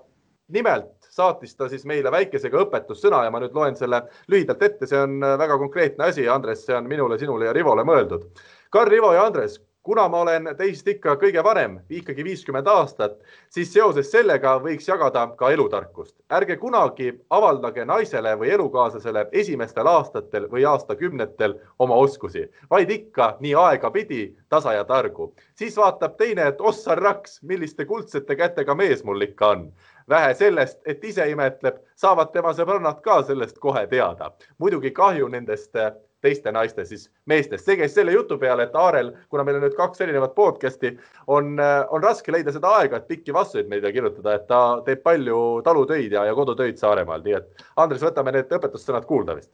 nimelt saatis ta siis meile väikesega õpetussõna ja ma nüüd loen selle lühidalt ette, see on äh, väga konkreetne asi, Andres, see on minule, sinule ja Rivole mõeldud. Karl, Rivo ja Andres, kuna ma olen teist ikka kõige vanem, ikkagi viiskümmend aastat, siis seoses sellega võiks jagada ka elutarkust. ärge kunagi avaldage naisele või elukaaslasele esimestel aastatel või aastakümnetel oma oskusi, vaid ikka nii aegapidi, tasa ja targu. siis vaatab teine, et ossar raks, milliste kuldsete kätega mees mul ikka on vähe sellest, et ise imetleb, saavad tema sõbrannad ka sellest kohe teada. muidugi kahju nendest äh, teiste naiste siis meestest. see käis selle jutu peale, et Aarel, kuna meil on nüüd kaks erinevat podcast'i, on, äh, on raske leida seda aega, et pikki vastuseid meile kirjutada, et ta teeb palju talutöid ja, ja kodutöid Saaremaal, nii et Andres, võtame need õpetussõnad kuulda vist.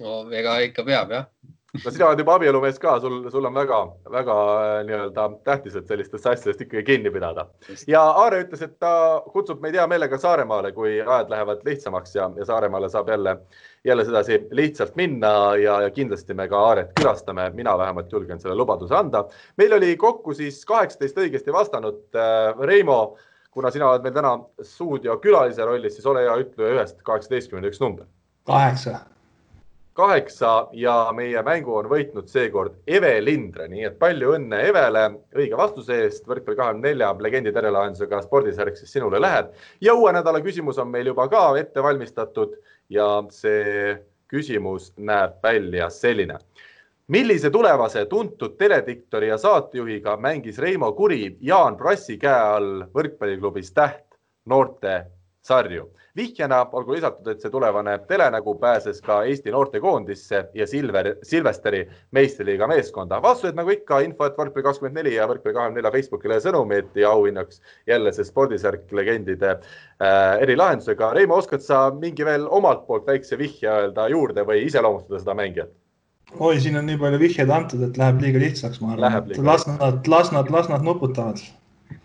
no ega ikka peab jah no sina oled juba abielumees ka, sul, sul on väga-väga äh, nii-öelda tähtis, et sellistest asjadest ikkagi kinni pidada. ja Aare ütles, et ta kutsub meid hea meelega Saaremaale, kui ajad lähevad lihtsamaks ja, ja Saaremaale saab jälle, jälle sedasi lihtsalt minna ja, ja kindlasti me ka Aaret külastame, mina vähemalt julgen selle lubaduse anda. meil oli kokku siis kaheksateist õigesti vastanud äh,. Reimo, kuna sina oled meil täna stuudiokülalise rollis, siis ole hea, ütle ühest kaheksateistkümneni üks number. kaheksa kaheksa ja meie mängu on võitnud seekord Eve Lindre, nii et palju õnne Evele õige vastuse eest. võrkpalli kahekümne nelja legendi terelahendusega spordisärk siis sinule läheb ja uue nädala küsimus on meil juba ka ette valmistatud ja see küsimus näeb välja selline. millise tulevase tuntud telediktori ja saatejuhiga mängis Reimo Kuri Jaan Prassi käe all võrkpalliklubis Täht noorte sarju. vihjena olgu lisatud, et see tulevane telenägu pääses ka Eesti noortekoondisse ja Silver, Silvesteri meistriliiga meeskonda. vastused nagu ikka info, et võrkpalli kakskümmend neli ja võrkpalli kahekümne nelja Facebookile sõnumid ja auhinnaks jälle see spordisärk legendide äh, erilahendusega. Reimo, oskad sa mingi veel omalt poolt väikse vihje öelda juurde või iseloomustada seda mängijat? oi, siin on nii palju vihjeid antud, et läheb liiga lihtsaks, ma arvan. las nad, las nad, las nad nuputavad.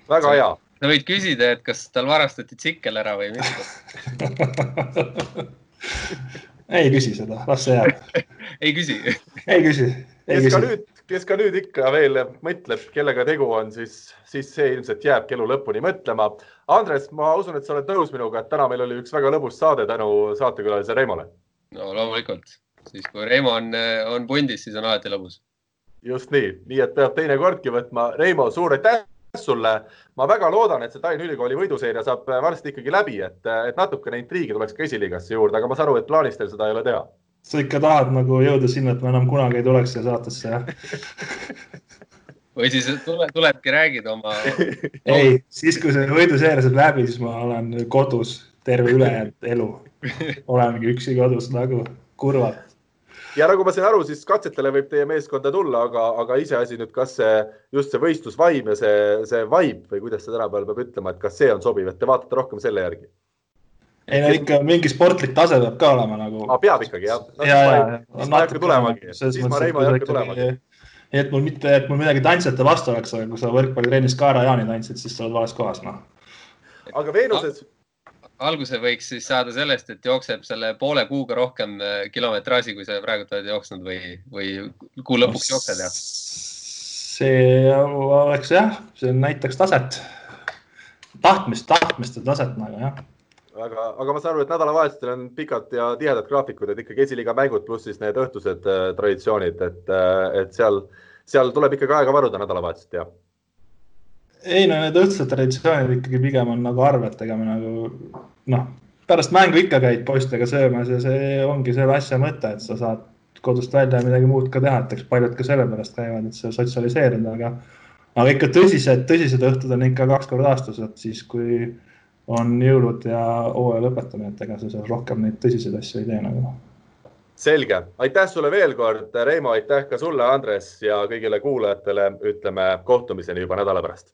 väga hea sa võid küsida, et kas tal varastati tsikkel ära või mitte ei küsi seda, las see jääb ei küsi ei küsi. kes ka nüüd, kes ka nüüd ikka veel mõtleb, kellega tegu on, siis, siis see ilmselt jääbki elu lõpuni mõtlema. Andres, ma usun, et sa oled nõus minuga, et täna meil oli üks väga lõbus saade tänu saatekülalise Reimole. no loomulikult, siis kui Reimo on, on pundis, siis on alati lõbus. just nii, nii et peab teinekordki võtma. Reimo, suur aitäh sulle. ma väga loodan, et see Tallinna Ülikooli võiduseeria saab äh, varsti ikkagi läbi, et, äh, et natukene intriigi tuleks ka esiliigasse juurde, aga ma saan aru, et plaanis teil seda ei ole teha. sa ikka tahad nagu jõuda sinna, et ma enam kunagi ei tuleks siia saatesse, jah või siis tule, tulebki, räägid oma ei, siis kui see võiduseeria saab läbi, siis ma olen kodus terve ülejäänud elu. olengi üksi kodus nagu kurvalt ja nagu ma sain aru, siis katsetele võib teie meeskonda tulla, aga, aga iseasi nüüd, kas see just see võistlusvaim ja see, see vibe või kuidas seda tänapäeval peab ütlema, et kas see on sobiv, et te vaatate rohkem selle järgi? ei no ikka mingi sportlik tase peab ka olema nagu. peab ikkagi jah no,? ja, ja, ja. siis ma ei hakka tulemagi, siis ma Reimo ei hakka tulemagi et mul mitte, et mul midagi tantsijate vastu oleks, aga kui sa võrkpallitrennis Kaara Jaani tantsid, siis sa oled vales kohas, noh. aga Veenuses no alguse võiks siis saada sellest, et jookseb selle poole kuuga rohkem äh, kilometraaži, kui sa praegu oled jooksnud või, või kuu lõpuks no, jooksed ja? see oleks jah, see näitaks taset, tahtmist, tahtmist ja taset nagu jah aga, aga ma saan aru, et nädalavahetustel on pikad ja tihedad graafikud, et ikkagi esiliiga mängud pluss siis need õhtused äh, traditsioonid, et, äh, et seal, seal tuleb ikkagi aega varuda nädalavahetuseti, jah? Ei no need õhtused traditsioonid ikkagi pigem on nagu arved tegema nagu noh, pärast mängu ikka käid poistega söömas ja see ongi selle asja mõte, et sa saad kodust välja midagi muud ka teha, et eks paljud ka sellepärast käivad, et sa sotsialiseerida, aga aga ikka tõsised, tõsised õhtud on ikka kaks korda aastas, et siis kui on jõulud ja hooaja lõpetamine, et ega sa seal rohkem neid tõsiseid asju ei tee nagu. selge, aitäh sulle veel kord, Reimo, aitäh ka sulle, Andres ja kõigile kuulajatele, ütleme kohtumiseni juba nädala pärast.